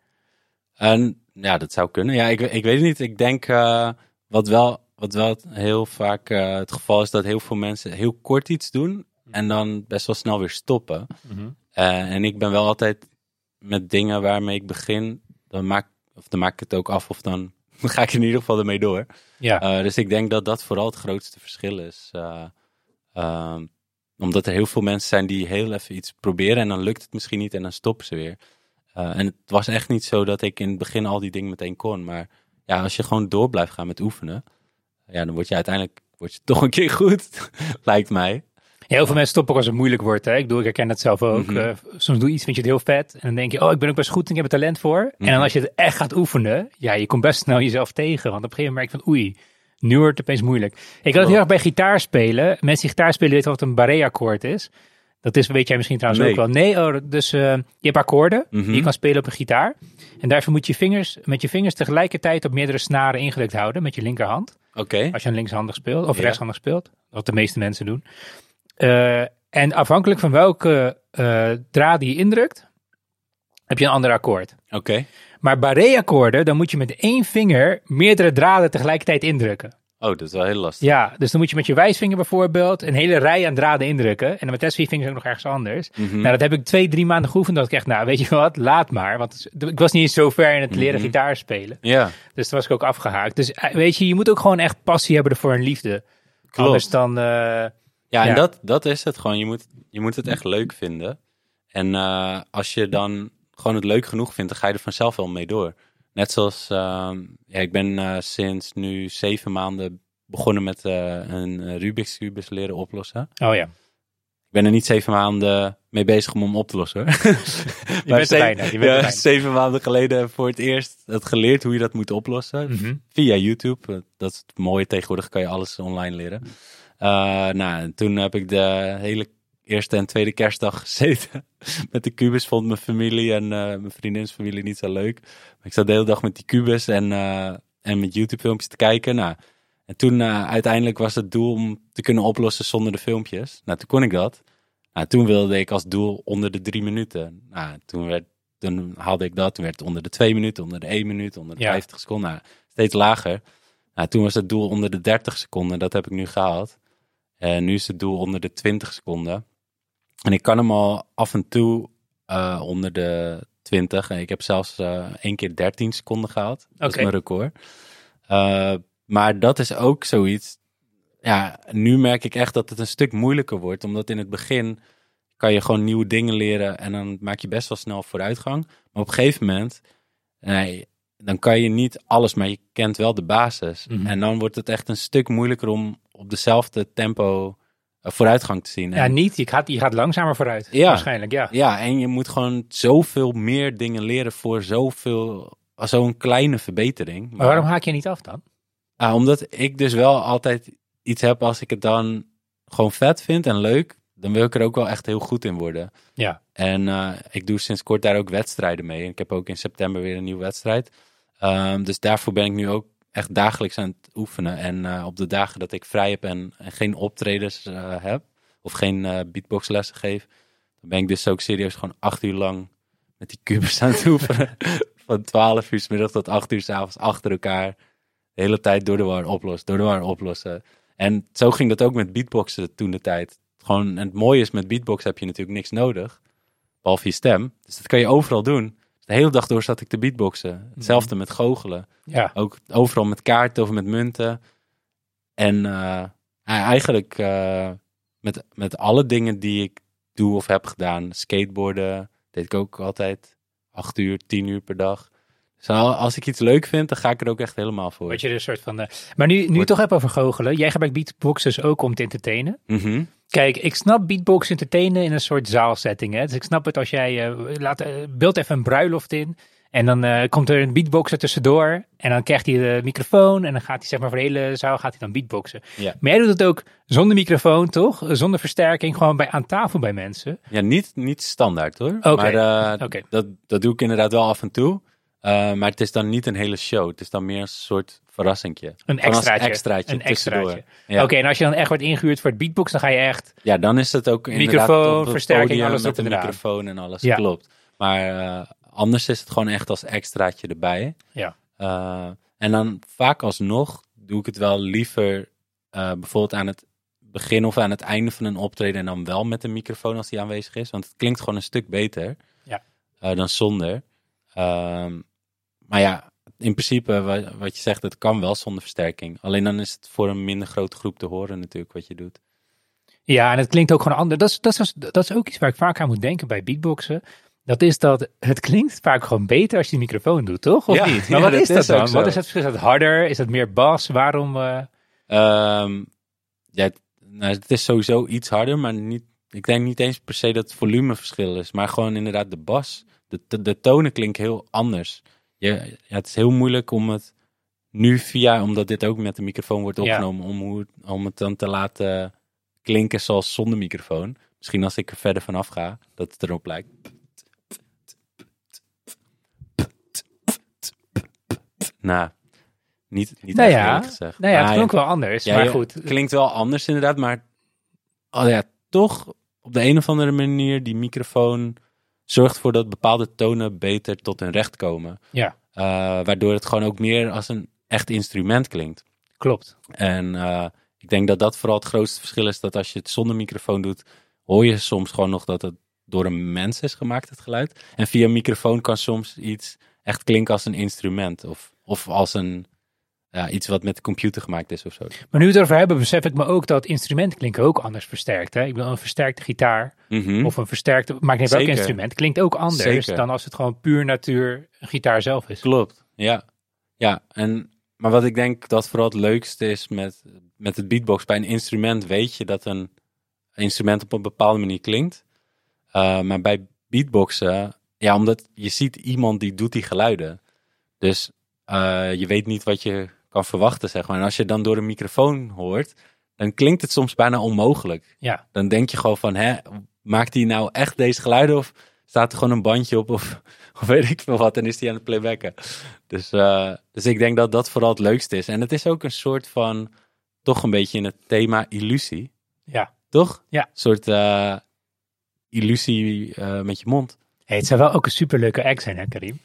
Speaker 2: En ja, dat zou kunnen. Ja, ik, ik weet het niet. Ik denk wat, wel, wat wel heel vaak eh, het geval is dat heel veel mensen heel kort iets doen en dan best wel snel weer stoppen. Eh, en ik ben wel altijd met dingen waarmee ik begin, dan maak, of dan maak ik het ook af of [laughs] dan ga ik in ieder geval ermee door.
Speaker 1: Ja.
Speaker 2: Eh, dus ik denk dat dat vooral het grootste verschil is. Eh, ehm, omdat er heel veel mensen zijn die heel even iets proberen en dan lukt het misschien niet en dan stoppen ze weer. En het was echt niet zo dat ik in het begin al die dingen meteen kon. Maar ja, als je gewoon door blijft gaan met oefenen, ja, dan word je uiteindelijk word je [laughs] toch een keer goed, lijkt mij.
Speaker 1: Heel veel mensen stoppen als het moeilijk wordt. Hè? Ik, bedoel, ik herken dat zelf ook.
Speaker 2: Mhm.
Speaker 1: Eh, soms doe je iets, vind je het heel vet. En dan denk je, oh, ik ben ook best goed en ik heb er talent voor. En
Speaker 2: Mhm.
Speaker 1: dan als je het echt gaat oefenen, ja, je komt best snel jezelf tegen. Want op een gegeven moment merk je van, oei, nu wordt het opeens moeilijk. Ik had het heel erg bij gitaar spelen. Mensen die gitaar spelen weten wat een barré-akkoord is. Dat is, weet jij misschien trouwens
Speaker 2: Nee.
Speaker 1: ook wel. Nee, oh, dus eh, je hebt akkoorden
Speaker 2: Mhm.
Speaker 1: die je kan spelen op een gitaar. En daarvoor moet je vingers, met je vingers tegelijkertijd op meerdere snaren ingedrukt houden met je linkerhand.
Speaker 2: Oké.
Speaker 1: Als je een linkshandig speelt of
Speaker 2: Ja.
Speaker 1: rechtshandig speelt. Wat de meeste mensen doen. Eh, en afhankelijk van welke eh draad die je indrukt, heb je een ander akkoord.
Speaker 2: Oké.
Speaker 1: Maar barré-akkoorden, dan moet je met één vinger meerdere draden tegelijkertijd indrukken.
Speaker 2: Oh, dat is wel heel lastig.
Speaker 1: Ja, dus dan moet je met je wijsvinger bijvoorbeeld een hele rij aan draden indrukken. En dan met de vier vingers ook nog ergens anders.
Speaker 2: Mhm.
Speaker 1: Nou, dat heb ik twee, drie maanden geoefend. Dat ik echt, nou, weet je wat, laat maar. Want ik was niet eens zo ver in het leren
Speaker 2: Mhm.
Speaker 1: gitaar spelen.
Speaker 2: Ja,
Speaker 1: Dus toen was ik ook afgehaakt. Dus eh, weet je, je moet ook gewoon echt passie hebben ervoor en liefde.
Speaker 2: Klopt.
Speaker 1: Anders dan, eh,
Speaker 2: Ja,
Speaker 1: Ja.
Speaker 2: en dat, dat is het gewoon. Je moet, je moet het echt leuk vinden. En eh, als je dan gewoon het leuk genoeg vindt, dan ga je er vanzelf wel mee door. Net zoals, ehm, ja, ik ben eh, sinds nu zeven maanden begonnen met eh, een eh, Rubik's Cubus leren oplossen.
Speaker 1: oh ja.
Speaker 2: Ik ben er niet zeven maanden mee bezig om hem op te lossen. Hoor. [laughs]
Speaker 1: Je bent er
Speaker 2: zeven,
Speaker 1: bijna. Je bent
Speaker 2: ja,
Speaker 1: bijna.
Speaker 2: zeven maanden geleden voor het eerst het geleerd hoe je dat moet oplossen.
Speaker 1: Mhm.
Speaker 2: Via YouTube. Dat is het mooie. Tegenwoordig kan je alles online leren. Eh, nou, en toen heb ik de hele eerste en tweede kerstdag [laughs] gezeten met de kubus. Vond mijn familie en eh, mijn vriendins familie niet zo leuk. Maar ik zat de hele dag met die kubus en, eh, en met YouTube filmpjes te kijken. Nou, en toen eh, uiteindelijk was het doel om te kunnen oplossen zonder de filmpjes. Nou, toen kon ik dat. Nou, toen wilde ik als doel onder de drie minuten. Nou, toen, werd, toen haalde ik dat. Toen werd het onder de twee minuten, onder de één minuut, onder de
Speaker 1: Ja.
Speaker 2: 50 seconden. Nou, steeds lager. Nou, toen was het doel onder de 30 seconden. Dat heb ik nu gehaald. En nu is het doel onder de 20 seconden. En ik kan hem al af en toe eh, onder de 20. En ik heb zelfs eh één keer 13 seconden gehaald. Dat is mijn record. Eh, maar dat is ook zoiets. Ja, nu merk ik echt dat het een stuk moeilijker wordt. Omdat in het begin kan je gewoon nieuwe dingen leren. En dan maak je best wel snel vooruitgang. Maar op een gegeven moment, nee, dan kan je niet alles, maar je kent wel de basis.
Speaker 1: Mhm.
Speaker 2: En dan wordt het echt een stuk moeilijker om op dezelfde tempo vooruitgang te zien.
Speaker 1: Ja,
Speaker 2: En-
Speaker 1: niet. Je gaat, je gaat langzamer vooruit.
Speaker 2: Ja.
Speaker 1: Waarschijnlijk, ja.
Speaker 2: ja, en je moet gewoon zoveel meer dingen leren voor zoveel, zo'n kleine verbetering.
Speaker 1: Maar waarom haak je niet af dan?
Speaker 2: Ah, omdat ik dus wel altijd iets heb als ik het dan gewoon vet vind en leuk, dan wil ik er ook wel echt heel goed in worden.
Speaker 1: Ja.
Speaker 2: En eh, ik doe sinds kort daar ook wedstrijden mee. Ik heb ook in september weer een nieuwe wedstrijd. Ehm, dus daarvoor ben ik nu ook echt dagelijks aan het oefenen. En eh, op de dagen dat ik vrij heb en, en geen optredens eh, heb, of geen eh, beatboxlessen geef, dan ben ik dus ook serieus gewoon acht uur lang met die kubus aan het oefenen. [laughs] Van 12 uur 's middag tot 8 uur 's avonds achter elkaar. De hele tijd door de war oplossen, door de war oplossen. En zo ging dat ook met beatboxen toen de tijd. Gewoon, en het mooie is, met beatbox heb je natuurlijk niks nodig. Behalve je stem. Dus dat kan je overal doen. Dus de hele dag door zat ik te beatboxen. Hetzelfde met goochelen.
Speaker 1: Ja.
Speaker 2: Ook overal met kaarten of met munten. En eh, eigenlijk eh, met, met alle dingen die ik doe of heb gedaan. Skateboarden deed ik ook altijd. Acht uur, tien uur per dag. Al- als ik iets leuk vind, dan ga ik er ook echt helemaal voor.
Speaker 1: Word je een soort van... eh, Maar nu, nu
Speaker 2: Wordt-
Speaker 1: toch hebt over goochelen. Jij gebruikt beatboxers ook om te entertainen.
Speaker 2: Mhm.
Speaker 1: Kijk, ik snap beatbox entertainen in een soort zaalsetting. Hè? Dus ik snap het als jij... eh, laat, eh, beeld even een bruiloft in. En dan komt er een beatboxer tussendoor. En dan krijgt hij de microfoon. En dan gaat hij zeg maar voor de hele zaal gaat hij dan beatboxen.
Speaker 2: Ja.
Speaker 1: Maar jij doet het ook zonder microfoon, toch? Zonder versterking. Gewoon bij, aan tafel bij mensen.
Speaker 2: Ja, niet, niet standaard hoor.
Speaker 1: Oké,
Speaker 2: Maar dat, dat doe ik inderdaad wel af en toe. Eh, maar het is dan niet een hele show. Het is dan meer een soort verrassingje.
Speaker 1: Een extraatje.
Speaker 2: extraatje
Speaker 1: Een extraatje.
Speaker 2: Ja.
Speaker 1: Oké, en als je dan echt wordt ingehuurd voor het beatbox, dan ga je echt...
Speaker 2: Ja, dan is het ook
Speaker 1: Microfoon,
Speaker 2: op het
Speaker 1: versterking, alles
Speaker 2: met
Speaker 1: op
Speaker 2: een microfoon en alles.
Speaker 1: Ja.
Speaker 2: Klopt. Maar eh, anders is het gewoon echt als extraatje erbij.
Speaker 1: Ja.
Speaker 2: Eh, en dan vaak alsnog doe ik het wel liever bijvoorbeeld aan het begin of aan het einde van een optreden en dan wel met een microfoon als die aanwezig is. Want het klinkt gewoon een stuk beter
Speaker 1: Ja.
Speaker 2: dan zonder. Ehm, maar ja, in principe wa- wat je zegt, het kan wel zonder versterking. Alleen dan is het voor een minder grote groep te horen natuurlijk wat je doet.
Speaker 1: Ja, en het klinkt ook gewoon anders. Dat is, dat, is, dat is ook iets waar ik vaak aan moet denken bij beatboxen. Dat is dat het klinkt vaak gewoon beter als je de microfoon doet, toch? Of
Speaker 2: Ja,
Speaker 1: niet? Maar
Speaker 2: ja,
Speaker 1: wat is dat
Speaker 2: is
Speaker 1: dan? Wat is het verschil? Is dat harder? Is dat meer bas? Waarom? eh,
Speaker 2: Ehm, ja, het, nou, het is sowieso iets harder, maar niet, ik denk niet eens per se dat het volumeverschil is. Maar gewoon inderdaad de bas. De, de, de tonen klinken heel anders. Je, ja, het is heel moeilijk om het nu via, omdat dit ook met de microfoon wordt
Speaker 1: Ja.
Speaker 2: opgenomen, om, hoe, het- om het dan te laten klinken zoals zonder microfoon. Misschien als ik er verder vanaf ga, dat het erop lijkt. Nou, niet, niet
Speaker 1: nou ja,
Speaker 2: gezegd.
Speaker 1: nou ja, het klonk wel anders.
Speaker 2: ja,
Speaker 1: maar goed.
Speaker 2: Klinkt wel anders inderdaad, maar oh ja, toch op de een of andere manier die microfoon zorgt ervoor dat bepaalde tonen beter tot hun recht komen.
Speaker 1: Ja,
Speaker 2: Eh, waardoor het gewoon ook meer als een echt instrument klinkt.
Speaker 1: klopt.
Speaker 2: En eh, ik denk dat dat vooral het grootste verschil is dat als je het zonder microfoon doet, hoor je soms gewoon nog dat het door een mens is gemaakt, het geluid. En via een microfoon kan soms iets echt klinken als een instrument of, of als een, ja, iets wat met de computer gemaakt is of zo.
Speaker 1: Maar nu we het erover hebben, besef ik me ook dat instrumenten klinken ook anders versterkt. Hè? Ik bedoel, een versterkte gitaar
Speaker 2: Mhm.
Speaker 1: of een versterkte, maakt niet welk instrument, klinkt ook anders
Speaker 2: Zeker.
Speaker 1: dan als het gewoon puur natuur een gitaar zelf is.
Speaker 2: Klopt, ja. Ja, en, maar wat ik denk dat vooral het leukste is met, met het beatbox, bij een instrument weet je dat een, instrument op een bepaalde manier klinkt. Uh, maar bij beatboxen, ja, omdat je ziet iemand die doet die geluiden. Dus uh, je weet niet wat je kan verwachten, zeg maar. En als je dan door een microfoon hoort, dan klinkt het soms bijna onmogelijk.
Speaker 1: Ja.
Speaker 2: Dan denk je gewoon van, hè, maakt hij nou echt deze geluiden of staat er gewoon een bandje op of, [laughs] of weet ik veel wat en is hij aan het playbacken. Dus, uh, dus ik denk dat dat vooral het leukste is. En het is ook een soort van, toch een beetje in het thema illusie.
Speaker 1: Ja.
Speaker 2: Toch?
Speaker 1: Ja.
Speaker 2: Een soort uh, illusie uh, met je mond.
Speaker 1: Hey, het zou wel ook een superleuke act zijn, hè Karim?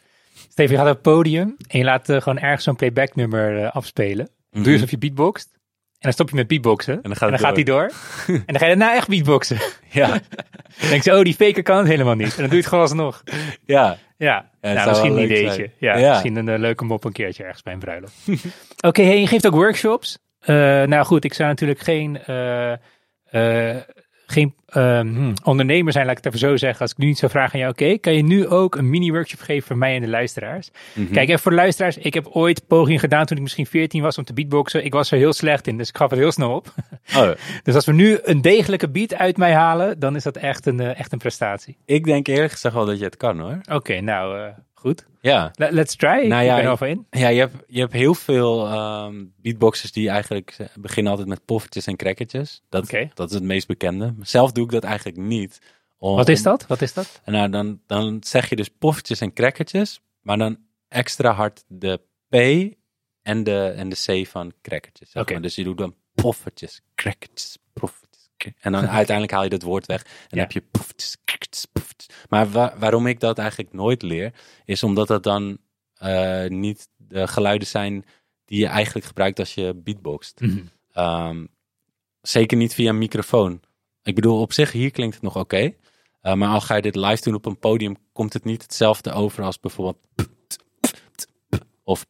Speaker 1: Steven, je gaat op het podium en je laat gewoon ergens zo'n playback nummer afspelen. Doe je alsof je beatboxt. En dan stop je met beatboxen. En
Speaker 2: dan gaat,
Speaker 1: en dan gaat hij door. [laughs] en dan ga je daarna echt beatboxen.
Speaker 2: Ja. [laughs]
Speaker 1: dan denk je, oh, die faker kan het helemaal niet. En dan doe je het gewoon alsnog.
Speaker 2: Ja.
Speaker 1: Ja,
Speaker 2: ja
Speaker 1: nou, misschien niet deze. Ja, ja, misschien een uh, leuke mop een keertje ergens bij een bruiloft. [laughs] Oké, okay, hey, je geeft ook workshops. Nou goed, ik zou natuurlijk geen, uh, geen um, ondernemer zijn, laat ik het even zo zeggen. Als ik nu niet zou vragen aan jou, oké, okay, kan je nu ook een mini-workshop geven voor mij en de luisteraars? Mm -hmm. Kijk, even voor de luisteraars, ik heb ooit pogingen gedaan toen ik misschien 14 was om te beatboxen. Ik was er heel slecht in, dus ik gaf het heel snel op. [laughs]
Speaker 2: Oh.
Speaker 1: dus als we nu een degelijke beat uit mij halen, dan is dat echt een, uh, echt een prestatie.
Speaker 2: Ik denk eerlijk gezegd wel dat je het kan hoor.
Speaker 1: Oké, okay, nou uh, goed.
Speaker 2: Ja.
Speaker 1: Let, let's try.
Speaker 2: Nou,
Speaker 1: ik
Speaker 2: ja,
Speaker 1: ben er in.
Speaker 2: Ja, je hebt, je hebt heel veel um, beatboxers die eigenlijk beginnen altijd met poffertjes en crackertjes. Dat,
Speaker 1: okay.
Speaker 2: dat is het meest bekende. Zelf doe ik dat eigenlijk niet.
Speaker 1: Om, Wat is dat? Wat is dat?
Speaker 2: Nou, dan, dan zeg je dus poffertjes en crackertjes, maar dan extra hard de P en de, en de C van crackertjes.
Speaker 1: Oké. Okay.
Speaker 2: Dus je doet dan poffertjes, crackertjes, poffertjes. En dan [laughs] uiteindelijk haal je dat woord weg. En
Speaker 1: ja.
Speaker 2: dan heb je poffertjes, Maar wa waarom ik dat eigenlijk nooit leer, is omdat dat dan uh, niet de geluiden zijn die je eigenlijk gebruikt als je beatboxt.
Speaker 1: Mm -hmm.
Speaker 2: um, zeker niet via een microfoon. Ik bedoel, op zich, hier klinkt het nog oké. Okay. Uh, maar al ga je dit live doen op een podium, komt het niet hetzelfde over als bijvoorbeeld. Of.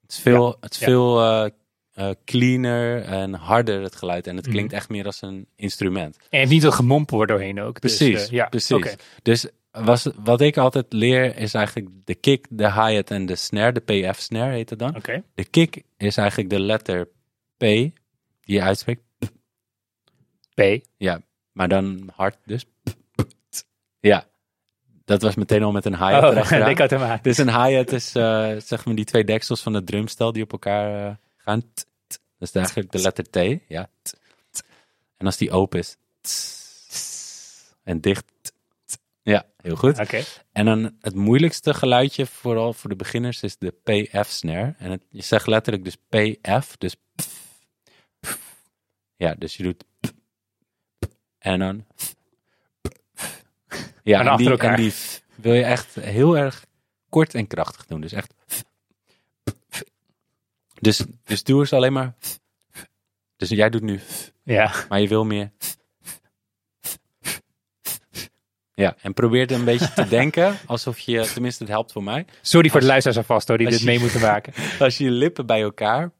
Speaker 2: Het is veel, het is veel uh, uh, cleaner en harder, het geluid. En het
Speaker 1: Mhm.
Speaker 2: klinkt echt meer als een instrument.
Speaker 1: En niet dat gemompel er doorheen ook. Dus,
Speaker 2: Precies,
Speaker 1: eh, ja,
Speaker 2: precies. Dus was, wat ik altijd leer is eigenlijk de kick, de hi-hat en de snare. De PF-snare heet het dan. De kick is eigenlijk de letter P die je uitspreekt.
Speaker 1: P.
Speaker 2: Ja, maar dan hard dus. Ja, dat was meteen al met een hi-hat
Speaker 1: Oh,
Speaker 2: erachteraan.
Speaker 1: ik had hem aan.
Speaker 2: Dus een hi-hat is eh, zeg maar die twee deksels van het drumstel die op elkaar eh, gaan. T, t. Dat is eigenlijk de letter T. Ja. T. En als die open is. en dicht. Ja, heel goed.
Speaker 1: Oké.
Speaker 2: En dan het moeilijkste geluidje, vooral voor de beginners, is de PF-snare. En het, je zegt letterlijk dus PF, dus pf, pf. Ja, dus je doet pf, en dan. Ja,
Speaker 1: En
Speaker 2: en, die, en wil je echt heel erg kort en krachtig doen. Dus echt. Dus, dus doe eens alleen maar. Dus jij doet nu
Speaker 1: Ja.
Speaker 2: maar je wil meer. Ja, en probeer er een beetje te [laughs] denken alsof je, tenminste het helpt voor mij,
Speaker 1: Sorry voor de luisteraars alvast hoor, die dit
Speaker 2: je-
Speaker 1: mee moeten maken. [laughs]
Speaker 2: als je je lippen bij elkaar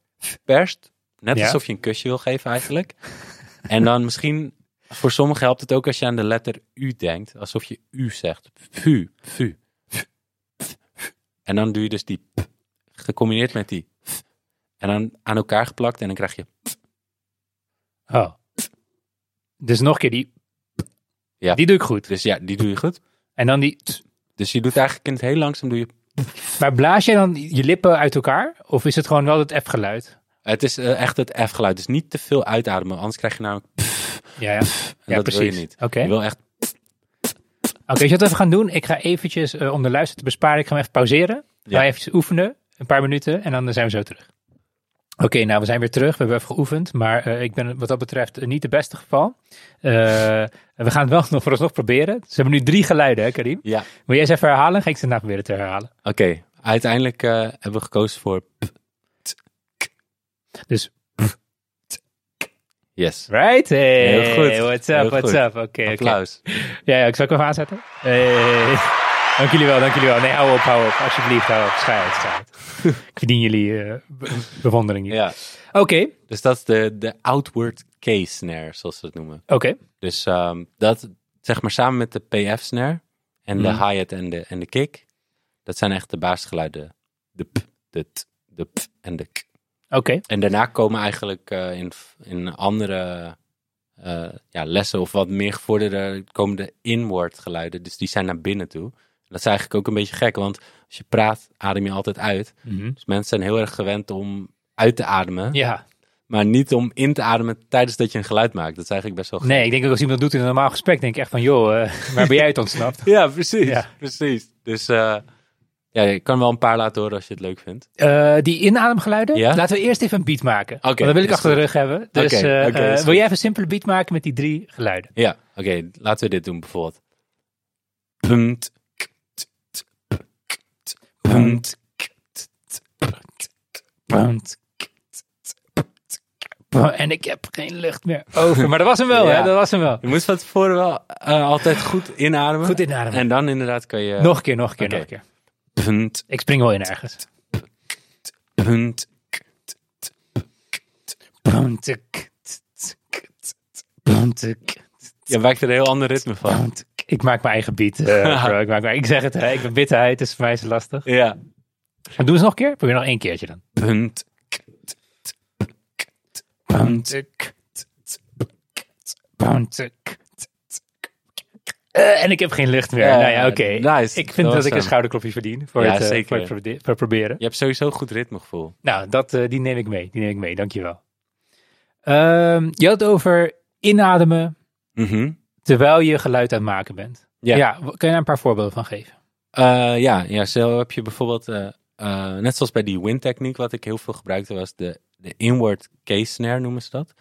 Speaker 2: perst, net
Speaker 1: Ja.
Speaker 2: alsof je een kusje wil geven eigenlijk. En dan misschien, voor sommigen helpt het ook als je aan de letter U denkt, alsof je U zegt. Fu, fu. En dan doe je dus die p, gecombineerd met die f. en dan aan elkaar geplakt en dan krijg je
Speaker 1: Oh. Dus nog een keer die.
Speaker 2: Ja.
Speaker 1: Die doe ik goed.
Speaker 2: Dus ja, die doe je goed.
Speaker 1: En dan die.
Speaker 2: Dus je doet eigenlijk in het heel langzaam doe je.
Speaker 1: Maar blaas jij dan je lippen uit elkaar? Of is het gewoon wel het F-geluid?
Speaker 2: Het is eh, echt het F-geluid. Dus niet te veel uitademen, anders krijg je namelijk.
Speaker 1: Ja, ja. Ja
Speaker 2: dat
Speaker 1: precies.
Speaker 2: wil je niet.
Speaker 1: Oké.
Speaker 2: Je wil echt.
Speaker 1: Oké, weet je wat we even gaan doen? Ik ga eventjes, eh, om de luister te besparen, ik ga hem even pauzeren.
Speaker 2: Ja.
Speaker 1: Ga eventjes oefenen, een paar minuten, en dan zijn we zo terug. Oké, nou, we zijn weer terug. We hebben even geoefend, maar eh, ik ben wat dat betreft eh, niet de beste geval. Eh, we gaan het wel [laughs] nog vooralsnog proberen. Ze hebben nu drie geluiden, hè, Karim?
Speaker 2: Ja.
Speaker 1: Wil jij eens even herhalen? Ga ik ze daarna proberen te herhalen.
Speaker 2: Oké, uiteindelijk hebben we gekozen voor.
Speaker 1: Dus,
Speaker 2: Yes.
Speaker 1: right? Hey,
Speaker 2: Heel goed.
Speaker 1: What's up,
Speaker 2: Heel
Speaker 1: what's
Speaker 2: goed.
Speaker 1: up? Oké, oké.
Speaker 2: Applaus.
Speaker 1: Ja, ja, ik zal hem even aanzetten? Hey. Dank jullie wel, dank jullie wel. Nee, hou op, hou op. Alsjeblieft, hou op. Uit, ik verdien jullie be- bewondering hier.
Speaker 2: Ja.
Speaker 1: Oké,
Speaker 2: Dus dat is de, de outward K snare, zoals ze het noemen.
Speaker 1: oké.
Speaker 2: Dus ehm, dat, zeg maar samen met de PF snare en de
Speaker 1: Mhm.
Speaker 2: hi-hat en de, en de kick, dat zijn echt de basisgeluiden. De p, de t, de p en de k.
Speaker 1: Oké.
Speaker 2: En daarna komen eigenlijk eh, in, in andere eh, ja, lessen of wat meer gevorderde, komen de inward geluiden. Dus die zijn naar binnen toe. Dat is eigenlijk ook een beetje gek, want als je praat, adem je altijd uit.
Speaker 1: Mhm.
Speaker 2: Dus mensen zijn heel erg gewend om uit te ademen,
Speaker 1: Ja.
Speaker 2: maar niet om in te ademen tijdens dat je een geluid maakt. Dat is eigenlijk best wel gek.
Speaker 1: Nee, ik denk ook als iemand dat doet in een normaal gesprek, denk ik echt van, joh, eh, waar ben jij het ontsnapt? [laughs]
Speaker 2: Ja, precies.
Speaker 1: Ja.
Speaker 2: precies. Dus eh, ja, ik kan wel een paar laten horen als je het leuk vindt.
Speaker 1: Eh, die inademgeluiden,
Speaker 2: Ja?
Speaker 1: laten we eerst even een beat maken. Want dat wil ik achter de rug hebben. Dus
Speaker 2: Oké, oké,
Speaker 1: wil jij even een simpele beat maken met die drie geluiden?
Speaker 2: Ja, oké, laten we dit doen bijvoorbeeld. Punt. Punt.
Speaker 1: Punt. En ik heb geen lucht meer over. Maar dat was hem wel, [laughs]
Speaker 2: Ja.
Speaker 1: hè? Dat was hem wel.
Speaker 2: Je moet van tevoren wel eh, altijd goed inademen.
Speaker 1: Goed inademen.
Speaker 2: En dan inderdaad kan je...
Speaker 1: Nog een keer, nog een keer, nog een keer.
Speaker 2: Punt.
Speaker 1: Ik spring wel in ergens.
Speaker 2: Punt.
Speaker 1: Punt. Punt.
Speaker 2: Je maakt er een heel ander ritme van.
Speaker 1: Punt. Ik maak mijn eigen beat, eh, [laughs] bro. Ik, maak mijn, ik zeg het, hè. ik ben bitterheid, dus voor mij is het lastig.
Speaker 2: Ja.
Speaker 1: Maar doe eens nog een keer. Probeer nog één keertje dan.
Speaker 2: Punt.
Speaker 1: Punt. Punt. Eh, en ik heb geen lucht meer. Nou ja, oké.
Speaker 2: nice.
Speaker 1: Ik vind
Speaker 2: Dat
Speaker 1: ik een schouderklopje verdien voor,
Speaker 2: Ja,
Speaker 1: het, eh,
Speaker 2: zeker.
Speaker 1: voor het proberen.
Speaker 2: Je hebt sowieso goed ritmegevoel.
Speaker 1: Nou, dat, die neem ik mee. Die neem ik mee, dankjewel. Ehm je had het over inademen
Speaker 2: Mhm.
Speaker 1: Terwijl je geluid aan het maken bent.
Speaker 2: Ja.
Speaker 1: Kun je daar een paar voorbeelden van geven?
Speaker 2: Eh, ja, ja, zo heb je bijvoorbeeld, eh, eh, net zoals bij die windtechniek, wat ik heel veel gebruikte, was de, de inward case snare noemen ze dat.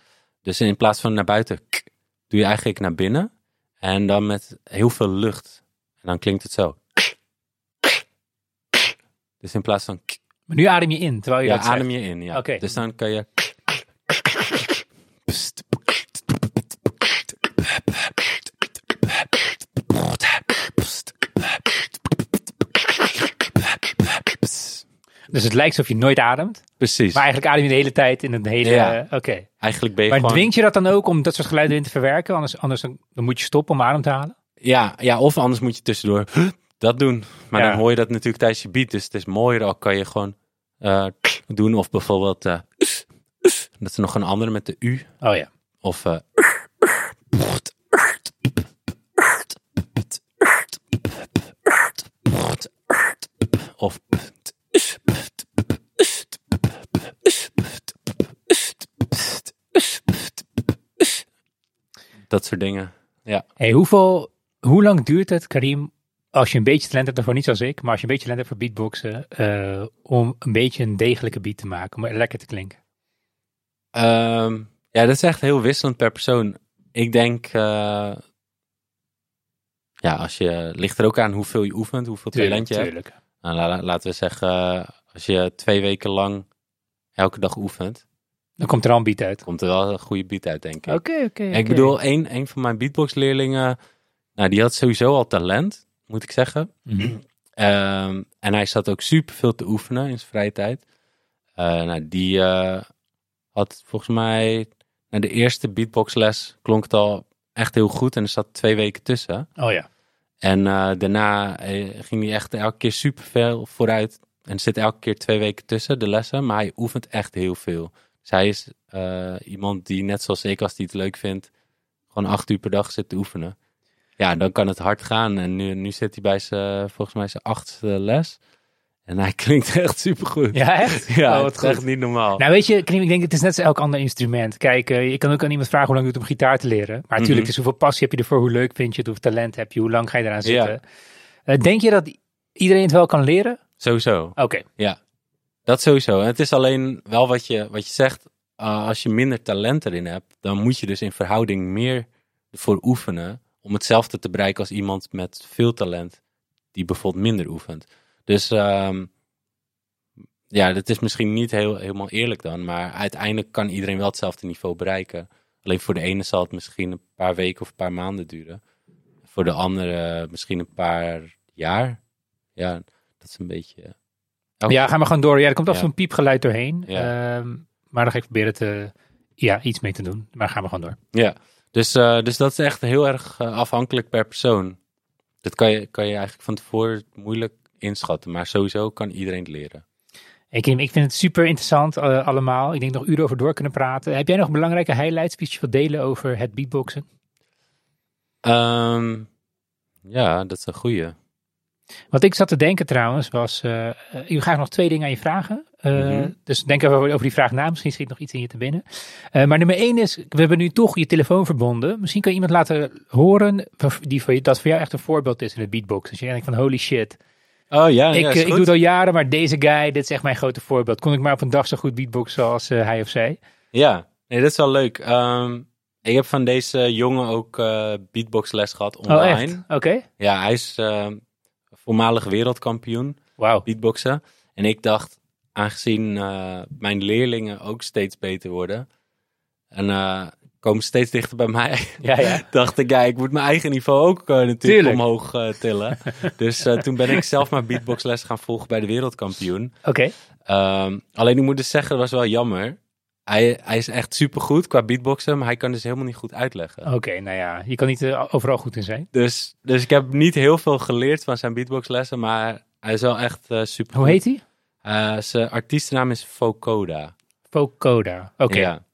Speaker 2: Dus in plaats van naar buiten, k, doe je eigenlijk naar binnen. En dan met heel veel lucht. En dan klinkt het zo. Dus in plaats van, k,
Speaker 1: Maar nu adem je in terwijl je
Speaker 2: ja,
Speaker 1: dat
Speaker 2: adem je in. Ja. Dus dan kan je.
Speaker 1: Dus het lijkt alsof je nooit ademt.
Speaker 2: Precies.
Speaker 1: Maar eigenlijk adem je de hele tijd in het hele...
Speaker 2: Ja.
Speaker 1: eh, Oké.
Speaker 2: Eigenlijk ben je
Speaker 1: Maar
Speaker 2: gewoon...
Speaker 1: dwingt je dat dan ook om dat soort geluiden in te verwerken? Anders, anders dan, dan moet je stoppen om adem te halen?
Speaker 2: Ja, ja, of anders moet je tussendoor dat doen. Maar
Speaker 1: Ja.
Speaker 2: dan hoor je dat natuurlijk tijdens je beat. Dus het is mooier al kan je gewoon eh, doen. Of bijvoorbeeld, eh, dat is nog een andere met de U.
Speaker 1: Oh ja.
Speaker 2: Of eh, of dat soort dingen. Ja.
Speaker 1: Hey, hoeveel, hoe lang duurt het, Karim, als je een beetje talent hebt, daarvoor niet zoals ik, maar als je een beetje talent hebt voor beatboxen, eh, om een beetje een degelijke beat te maken, om lekker te klinken?
Speaker 2: Ehm, ja, dat is echt heel wisselend per persoon. Ik denk, eh, ja, als je, ligt er ook aan hoeveel je oefent, hoeveel talent je hebt.
Speaker 1: tuurlijk.
Speaker 2: Nou, la- laten we zeggen, als je twee weken lang elke dag oefent,
Speaker 1: Dan komt er al een beat uit.
Speaker 2: komt er wel een goede beat uit, denk ik.
Speaker 1: Oké, oké.
Speaker 2: Ik bedoel, een, een van mijn beatbox-leerlingen, nou, die had sowieso al talent, moet ik zeggen.
Speaker 1: Mhm.
Speaker 2: Ehm, en hij zat ook super veel te oefenen in zijn vrije tijd. Eh, nou, die eh, had volgens mij, na de eerste beatboxles klonk het al echt heel goed en er zat twee weken tussen.
Speaker 1: Oh ja.
Speaker 2: En eh, daarna eh, ging hij echt elke keer super veel vooruit. En zit elke keer twee weken tussen de lessen, maar hij oefent echt heel veel. Dus hij is eh, iemand die net zoals ik, als hij het leuk vindt, gewoon acht uur per dag zit te oefenen. Ja, dan kan het hard gaan. En nu, nu zit hij bij zijn, volgens mij zijn achtste les. En hij [laughs] klinkt echt super goed.
Speaker 1: Ja, echt? [laughs]
Speaker 2: Ja,
Speaker 1: Oh,
Speaker 2: het is echt niet normaal.
Speaker 1: Nou weet je, ik denk het is net als elk ander instrument. Kijk, eh, je kan ook aan iemand vragen hoe lang doet het om gitaar te leren. Maar natuurlijk,
Speaker 2: Mhm.
Speaker 1: het is hoeveel passie heb je ervoor, hoe leuk vind je het, hoeveel talent heb je, hoe lang ga je eraan
Speaker 2: Ja.
Speaker 1: zitten. Eh, denk je dat iedereen het wel kan leren?
Speaker 2: Sowieso.
Speaker 1: Oké,
Speaker 2: Dat sowieso. En het is alleen wel wat je, wat je zegt. uh, als je minder talent erin hebt, dan moet je dus in verhouding meer ervoor oefenen. Om hetzelfde te bereiken als iemand met veel talent, die bijvoorbeeld minder oefent. Dus ehm, ja, dat is misschien niet heel, helemaal eerlijk dan. Maar uiteindelijk kan iedereen wel hetzelfde niveau bereiken. Alleen voor de ene zal het misschien een paar weken of een paar maanden duren. Voor de andere misschien een paar jaar. Ja, dat is een beetje. Elke-
Speaker 1: ja, ga maar gewoon door. Ja, er komt af
Speaker 2: Ja.
Speaker 1: een piepgeluid doorheen.
Speaker 2: Ja.
Speaker 1: Ehm, maar dan ga ik proberen te, ja, iets mee te doen. Maar ga maar gewoon door.
Speaker 2: Ja, dus, eh, dus dat is echt heel erg eh, afhankelijk per persoon. Dat kan je, kan je eigenlijk van tevoren moeilijk inschatten, maar sowieso kan iedereen het leren.
Speaker 1: Kim, ik vind het super interessant eh, allemaal. Ik denk nog uren over door kunnen praten. Heb jij nog belangrijke highlights die je wilt delen over het beatboxen?
Speaker 2: Ehm, ja, dat is een goeie.
Speaker 1: Wat ik zat te denken trouwens was, eh ik ga nog twee dingen aan je vragen. Eh,
Speaker 2: Mhm.
Speaker 1: Dus denk even over, die vraag na. Misschien schiet nog iets in je te binnen. Maar nummer één is, we hebben nu toch je telefoon verbonden. Misschien kan je iemand laten horen die voor je, dat voor jou echt een voorbeeld is in het beatbox. Als je denkt van holy shit,
Speaker 2: Oh ja,
Speaker 1: ik,
Speaker 2: ja,
Speaker 1: eh, ik doe het al jaren, maar deze guy, dit is echt mijn grote voorbeeld. Kon ik maar op een dag zo goed beatboxen als eh, hij of zij?
Speaker 2: Ja, nee, dat is wel leuk. Ehm, ik heb van deze jongen ook eh beatboxles gehad
Speaker 1: Oh
Speaker 2: online.
Speaker 1: echt? Oké.
Speaker 2: Ja, hij is ehm, voormalig wereldkampioen
Speaker 1: Wauw.
Speaker 2: beatboxen. En ik dacht, aangezien mijn leerlingen ook steeds beter worden en komen steeds dichter bij mij,
Speaker 1: Ja, ja. [laughs]
Speaker 2: dacht ik, ja, ik moet mijn eigen niveau ook eh, natuurlijk
Speaker 1: Tuurlijk.
Speaker 2: omhoog eh, tillen. [laughs] dus eh, toen ben ik zelf maar beatboxles gaan volgen bij de wereldkampioen.
Speaker 1: Oké.
Speaker 2: Ehm, alleen ik moet dus zeggen, dat was wel jammer. Hij, hij is echt supergoed qua beatboxen, maar hij kan dus helemaal niet goed uitleggen.
Speaker 1: Oké, nou ja, je kan niet overal goed in zijn.
Speaker 2: Dus, dus ik heb niet heel veel geleerd van zijn beatboxlessen, maar hij is wel echt super.
Speaker 1: Hoe heet hij?
Speaker 2: Zijn artiestennaam is Vocoda.
Speaker 1: Vocoda. Oké.
Speaker 2: Ja.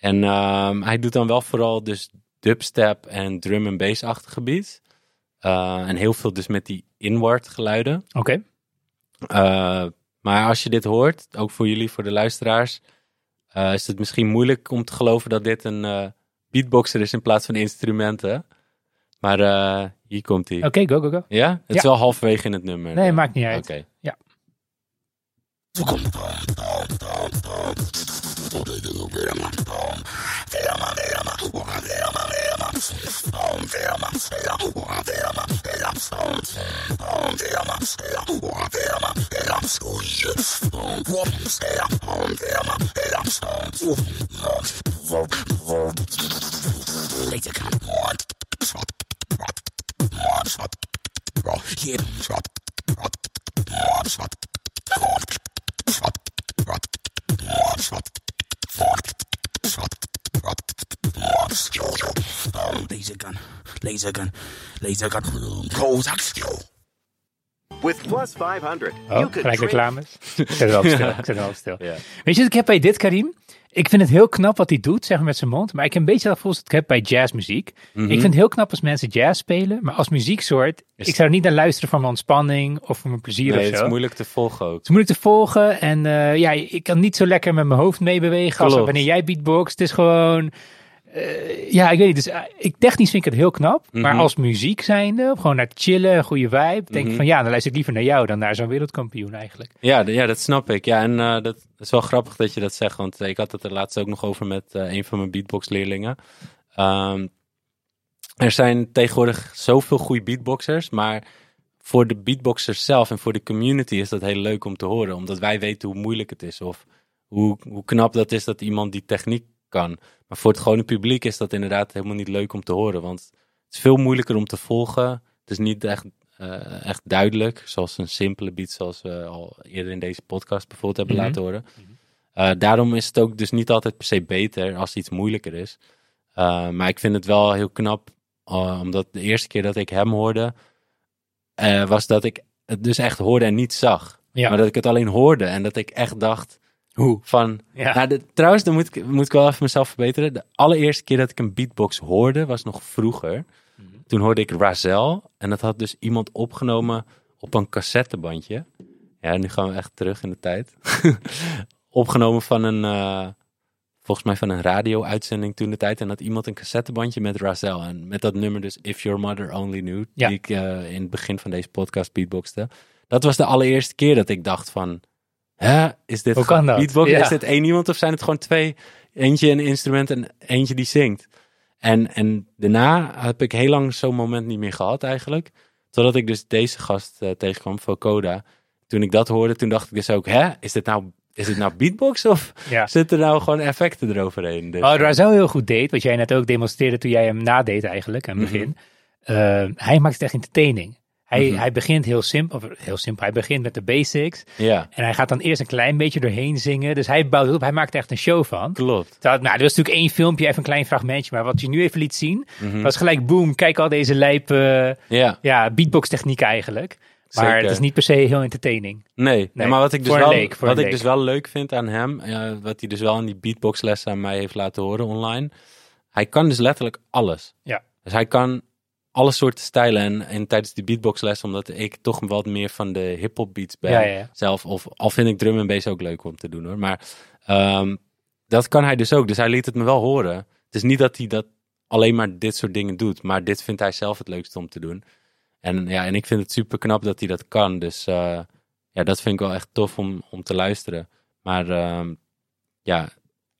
Speaker 2: En ehm, hij doet dan wel vooral dus dubstep en drum en bass-achtige beats. Eh, en heel veel dus met die inward geluiden.
Speaker 1: Oké.
Speaker 2: Eh, maar als je dit hoort, ook voor jullie, voor de luisteraars, eh, is het misschien moeilijk om te geloven dat dit een beatboxer is in plaats van instrumenten. Maar hier komt hij.
Speaker 1: Oké, go, go, go.
Speaker 2: Ja? Het is wel halverwege in het nummer.
Speaker 1: Nee, maakt niet uit.
Speaker 2: Oké.
Speaker 1: Ja.
Speaker 4: Later come on, drop, drop, drop, drop, drop, yeah, drop, drop, drop, drop, drop, drop, drop, drop, laser gun. Prozac skill.
Speaker 5: With plus 500,
Speaker 1: Oh,
Speaker 5: you could
Speaker 1: gelijk reclames. [laughs] Ik zet het wel op stil. Ik zet het wel op stil. [laughs]
Speaker 2: Ja.
Speaker 1: Weet je wat ik heb bij dit, Karim? Ik vind het heel knap wat hij doet, zeg maar met zijn mond. Maar ik heb een beetje dat gevoel dat ik heb bij jazzmuziek.
Speaker 2: Mhm.
Speaker 1: Ik vind het heel knap als mensen jazz spelen. Maar als muzieksoort,
Speaker 2: Is-
Speaker 1: ik zou er niet naar luisteren voor mijn ontspanning of voor mijn plezier
Speaker 2: Nee,
Speaker 1: of
Speaker 2: het
Speaker 1: zo.
Speaker 2: is moeilijk te volgen ook.
Speaker 1: Het is moeilijk te volgen en eh, ja, ik kan niet zo lekker met mijn hoofd meebewegen als wanneer jij beatboxt. Het is gewoon, eh, ja, ik weet niet. Dus eh, ik, technisch vind ik het heel knap, maar
Speaker 2: Mhm.
Speaker 1: als muziek zijnde, gewoon naar chillen, een goede vibe, denk ik
Speaker 2: Mhm.
Speaker 1: van ja, dan luister ik liever naar jou dan naar zo'n wereldkampioen eigenlijk.
Speaker 2: Ja, ja, dat snap ik. Ja, en eh, dat is wel grappig dat je dat zegt, want ik had het er laatst ook nog over met een van mijn beatbox-leerlingen. Ehm, er zijn tegenwoordig zoveel goede beatboxers, maar voor de beatboxers zelf en voor de community is dat heel leuk om te horen, omdat wij weten hoe moeilijk het is of hoe, hoe knap dat is dat iemand die techniek kan. Maar voor het gewone publiek is dat inderdaad helemaal niet leuk om te horen, want het is veel moeilijker om te volgen. Het is niet echt eh, echt duidelijk. Zoals een simpele beat, zoals we al eerder in deze podcast bijvoorbeeld hebben
Speaker 1: Mhm.
Speaker 2: laten horen. Eh, daarom is het ook dus niet altijd per se beter als iets moeilijker is. Eh, maar ik vind het wel heel knap, omdat de eerste keer dat ik hem hoorde, was dat ik het dus echt hoorde en niet zag.
Speaker 1: Ja.
Speaker 2: Maar dat ik het alleen hoorde en dat ik echt dacht
Speaker 1: Hoe?
Speaker 2: van...
Speaker 1: Ja.
Speaker 2: Nou, de- trouwens, dan moet ik, moet ik wel even mezelf verbeteren. De allereerste keer dat ik een beatbox hoorde, was nog vroeger.
Speaker 1: Mhm.
Speaker 2: Toen hoorde ik Razel. En dat had dus iemand opgenomen op een cassettebandje. Ja, nu gaan we echt terug in de tijd. [laughs] opgenomen van een, eh, volgens mij van een radio-uitzending toen de tijd. En had iemand een cassettebandje met Razel. En met dat nummer dus If Your Mother Only Knew.
Speaker 1: Ja.
Speaker 2: Die ik eh, in het begin van deze podcast beatboxte. Dat was de allereerste keer dat ik dacht van... Hè, is dit
Speaker 1: Hoe
Speaker 2: gewoon
Speaker 1: kan dat?
Speaker 2: beatbox?
Speaker 1: Ja.
Speaker 2: Is dit één iemand of zijn het gewoon twee? Eentje een instrument en eentje die zingt. En, en daarna heb ik heel lang zo'n moment niet meer gehad eigenlijk. Totdat ik dus deze gast eh, tegenkwam, Vocoda. Toen ik dat hoorde, toen dacht ik dus ook... Hè, is dit nou, is dit nou beatbox of
Speaker 1: Ja.
Speaker 2: zitten er nou gewoon effecten eroverheen? Dus,
Speaker 1: Oh, Razel heel goed deed, wat jij net ook demonstreerde toen jij hem nadeed eigenlijk, aan het begin. Eh, hij maakt het echt entertaining. Hij,
Speaker 2: Mhm.
Speaker 1: hij begint heel simpel, of heel simpel, hij begint met de basics.
Speaker 2: Ja,
Speaker 1: En hij gaat dan eerst een klein beetje doorheen zingen. Dus hij bouwt het op, hij maakt er echt een show van.
Speaker 2: klopt.
Speaker 1: Terwijl, nou, er was natuurlijk één filmpje, even een klein fragmentje. Maar wat je nu even liet zien,
Speaker 2: Mhm.
Speaker 1: was gelijk boom, kijk al deze lijpe
Speaker 2: Ja,
Speaker 1: ja, beatbox techniek eigenlijk. Maar
Speaker 2: Zeker.
Speaker 1: het is niet per se heel entertaining.
Speaker 2: Nee, nee, maar wat ik dus, wel,
Speaker 1: leek,
Speaker 2: wat ik dus wel leuk vind aan hem, wat hij dus wel in die beatboxlessen aan mij heeft laten horen online, hij kan dus letterlijk alles.
Speaker 1: Ja.
Speaker 2: Dus hij kan alle soorten stijlen en, en tijdens die beatboxles, omdat ik toch wat meer van de hip-hop beats ben
Speaker 1: Ja, ja, ja.
Speaker 2: zelf, of al vind ik drum en bass ook leuk om te doen hoor, maar ehm, dat kan hij dus ook. Dus hij liet het me wel horen. Het is niet dat hij dat alleen maar dit soort dingen doet, maar dit vindt hij zelf het leukste om te doen. En ja, en ik vind het super knap dat hij dat kan. Dus eh, ja, dat vind ik wel echt tof om, om te luisteren. Maar ehm, ja,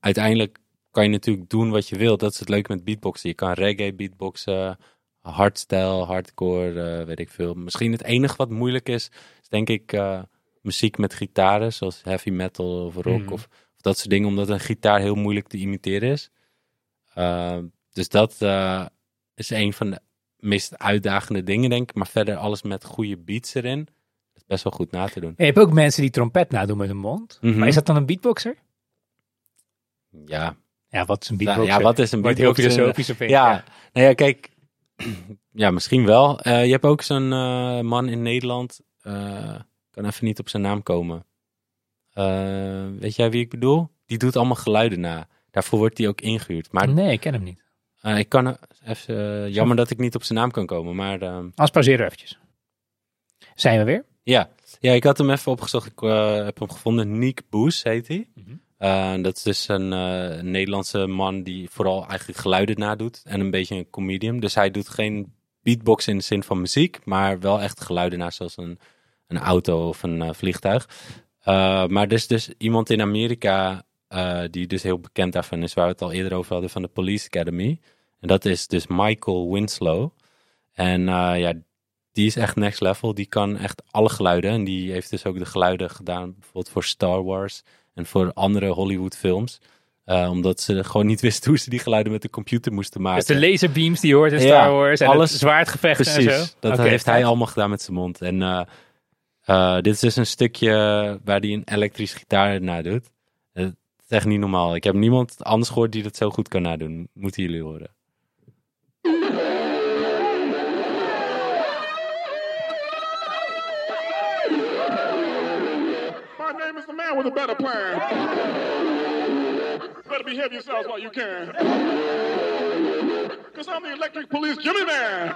Speaker 2: uiteindelijk kan je natuurlijk doen wat je wilt. Dat is het leuke met beatboxen. Je kan reggae beatboxen, hardstyle, hardcore, eh, weet ik veel. Misschien het enige wat moeilijk is, is denk ik eh, muziek met gitaren, zoals heavy metal of rock
Speaker 1: Mhm.
Speaker 2: of, of dat soort dingen, omdat een gitaar heel moeilijk te imiteren is. Ehm, dus dat eh, is een van de meest uitdagende dingen, denk ik. Maar verder alles met goede beats erin. Dat is best wel goed na te doen.
Speaker 1: Je hebt ook mensen die trompet nadoen met hun mond.
Speaker 2: Mhm.
Speaker 1: Maar is dat dan een beatboxer?
Speaker 2: Ja,
Speaker 1: Ja, wat is een beatboxer?
Speaker 2: ja wat is een
Speaker 1: Wordt heel
Speaker 2: beatboxer?
Speaker 1: filosofisch of
Speaker 2: Ja, nou ja, kijk. [clears throat] Ja, misschien wel. Eh, je hebt ook zo'n eh, man in Nederland. eh, ik kan even niet op zijn naam komen. Weet jij wie ik bedoel? Die doet allemaal geluiden na. Daarvoor wordt hij ook ingehuurd. Maar
Speaker 1: Nee, ik ken hem niet.
Speaker 2: ik kan... Even, jammer dat ik niet op zijn naam kan komen. Maar ehm,
Speaker 1: Anders pauzeren eventjes. Zijn we weer?
Speaker 2: ja. ja, ik had hem even opgezocht. Ik heb hem gevonden. Nick Boes heet hij.
Speaker 1: Mhm.
Speaker 2: Eh, dat is dus een eh, Nederlandse man die vooral eigenlijk geluiden nadoet. En een beetje een comedian. Dus hij doet geen beatbox in de zin van muziek. Maar wel echt geluiden na, zoals een, een auto of een eh, vliegtuig. Maar er is dus iemand in Amerika die dus heel bekend daarvan is. Waar we het al eerder over hadden van de Police Academy. En dat is dus Michael Winslow. En ja, die is echt next level. Die kan echt alle geluiden. En die heeft dus ook de geluiden gedaan bijvoorbeeld voor Star Wars en voor andere Hollywood films. Eh, omdat ze gewoon niet wisten hoe ze die geluiden met de computer moesten maken.
Speaker 1: Dus de laserbeams die je hoort in
Speaker 2: Ja,
Speaker 1: Star Wars en
Speaker 2: alles-
Speaker 1: het zwaardgevecht en zo.
Speaker 2: dat heeft hij allemaal gedaan met zijn mond. En eh, eh, dit is dus een stukje waar hij een elektrische gitaar nadoet. Het is echt niet normaal. Ik heb niemand anders gehoord die dat zo goed kan nadoen. Moeten jullie horen.
Speaker 6: Man with a better plan. Better behave yourselves while you can. Cause I'm the electric police Jimmy Man.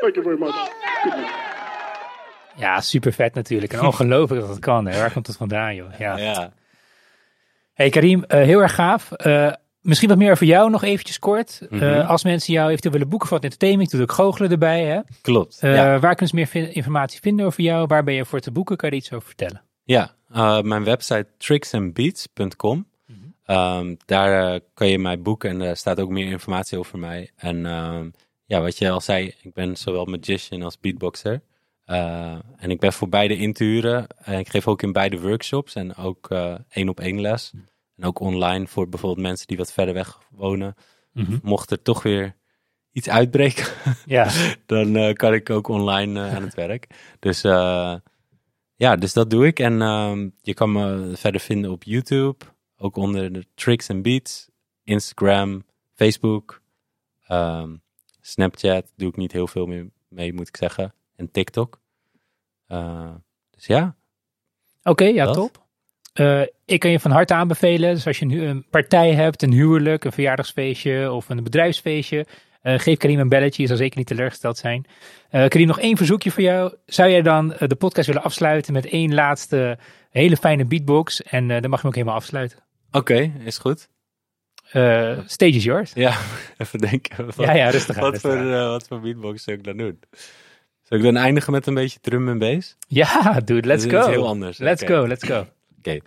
Speaker 6: Thank you very much.
Speaker 1: Ja, super vet natuurlijk. En ongelooflijk dat het kan. Hè. Waar komt het vandaan, joh? Ja.
Speaker 2: Ja,
Speaker 1: Hey Karim, eh, heel erg gaaf. Eh, misschien wat meer over jou nog eventjes kort. Eh,
Speaker 2: Mhm.
Speaker 1: als mensen jou eventueel willen boeken voor het entertainment, doe ook goochelen erbij. Hè?
Speaker 2: klopt. Ja.
Speaker 1: Waar kunnen ze meer informatie vinden over jou? Waar ben je voor te boeken? Kan je er iets over vertellen?
Speaker 2: Ja, mijn website tricksandbeats.com. Ehm, daar kan je mij boeken en daar staat ook meer informatie over mij. En ehm, ja, wat je al zei, ik ben zowel magician als beatboxer. Eh, en ik ben voor beide in te huren. En ik geef ook in beide workshops en ook eh, één op één les. En ook online voor bijvoorbeeld mensen die wat verder weg wonen. Mocht er toch weer iets uitbreken,
Speaker 1: Ja, [laughs]
Speaker 2: dan eh, kan ik ook online aan het werk. Dus ja, dus dat doe ik. En ehm, je kan me verder vinden op YouTube, ook onder de Tricks and Beats, Instagram, Facebook, ehm, Snapchat doe ik niet heel veel meer mee, moet ik zeggen. En TikTok. Eh, dus ja,
Speaker 1: oké, ja,
Speaker 2: Dat?
Speaker 1: top. Eh, ik kan je van harte aanbevelen. Dus als je nu een partij hebt, een huwelijk, een verjaardagsfeestje of een bedrijfsfeestje, eh, geef Karim een belletje. Je zal zeker niet teleurgesteld zijn. Eh Karim, nog één verzoekje voor jou. Zou jij dan de podcast willen afsluiten met één laatste hele fijne beatbox? En dan mag je hem ook helemaal afsluiten.
Speaker 2: oké, is goed.
Speaker 1: Stage is yours.
Speaker 2: Ja, [laughs] even denken. Wat,
Speaker 1: Ja, ja, rustig aan,
Speaker 2: Wat
Speaker 1: rustig
Speaker 2: voor,
Speaker 1: aan.
Speaker 2: wat voor beatbox zou ik dan doen? Zou ik dan eindigen met een beetje drum en bass?
Speaker 1: Ja, dude, let's
Speaker 2: Dat is
Speaker 1: go.
Speaker 2: heel anders.
Speaker 1: Let's go, let's go.
Speaker 2: Oké.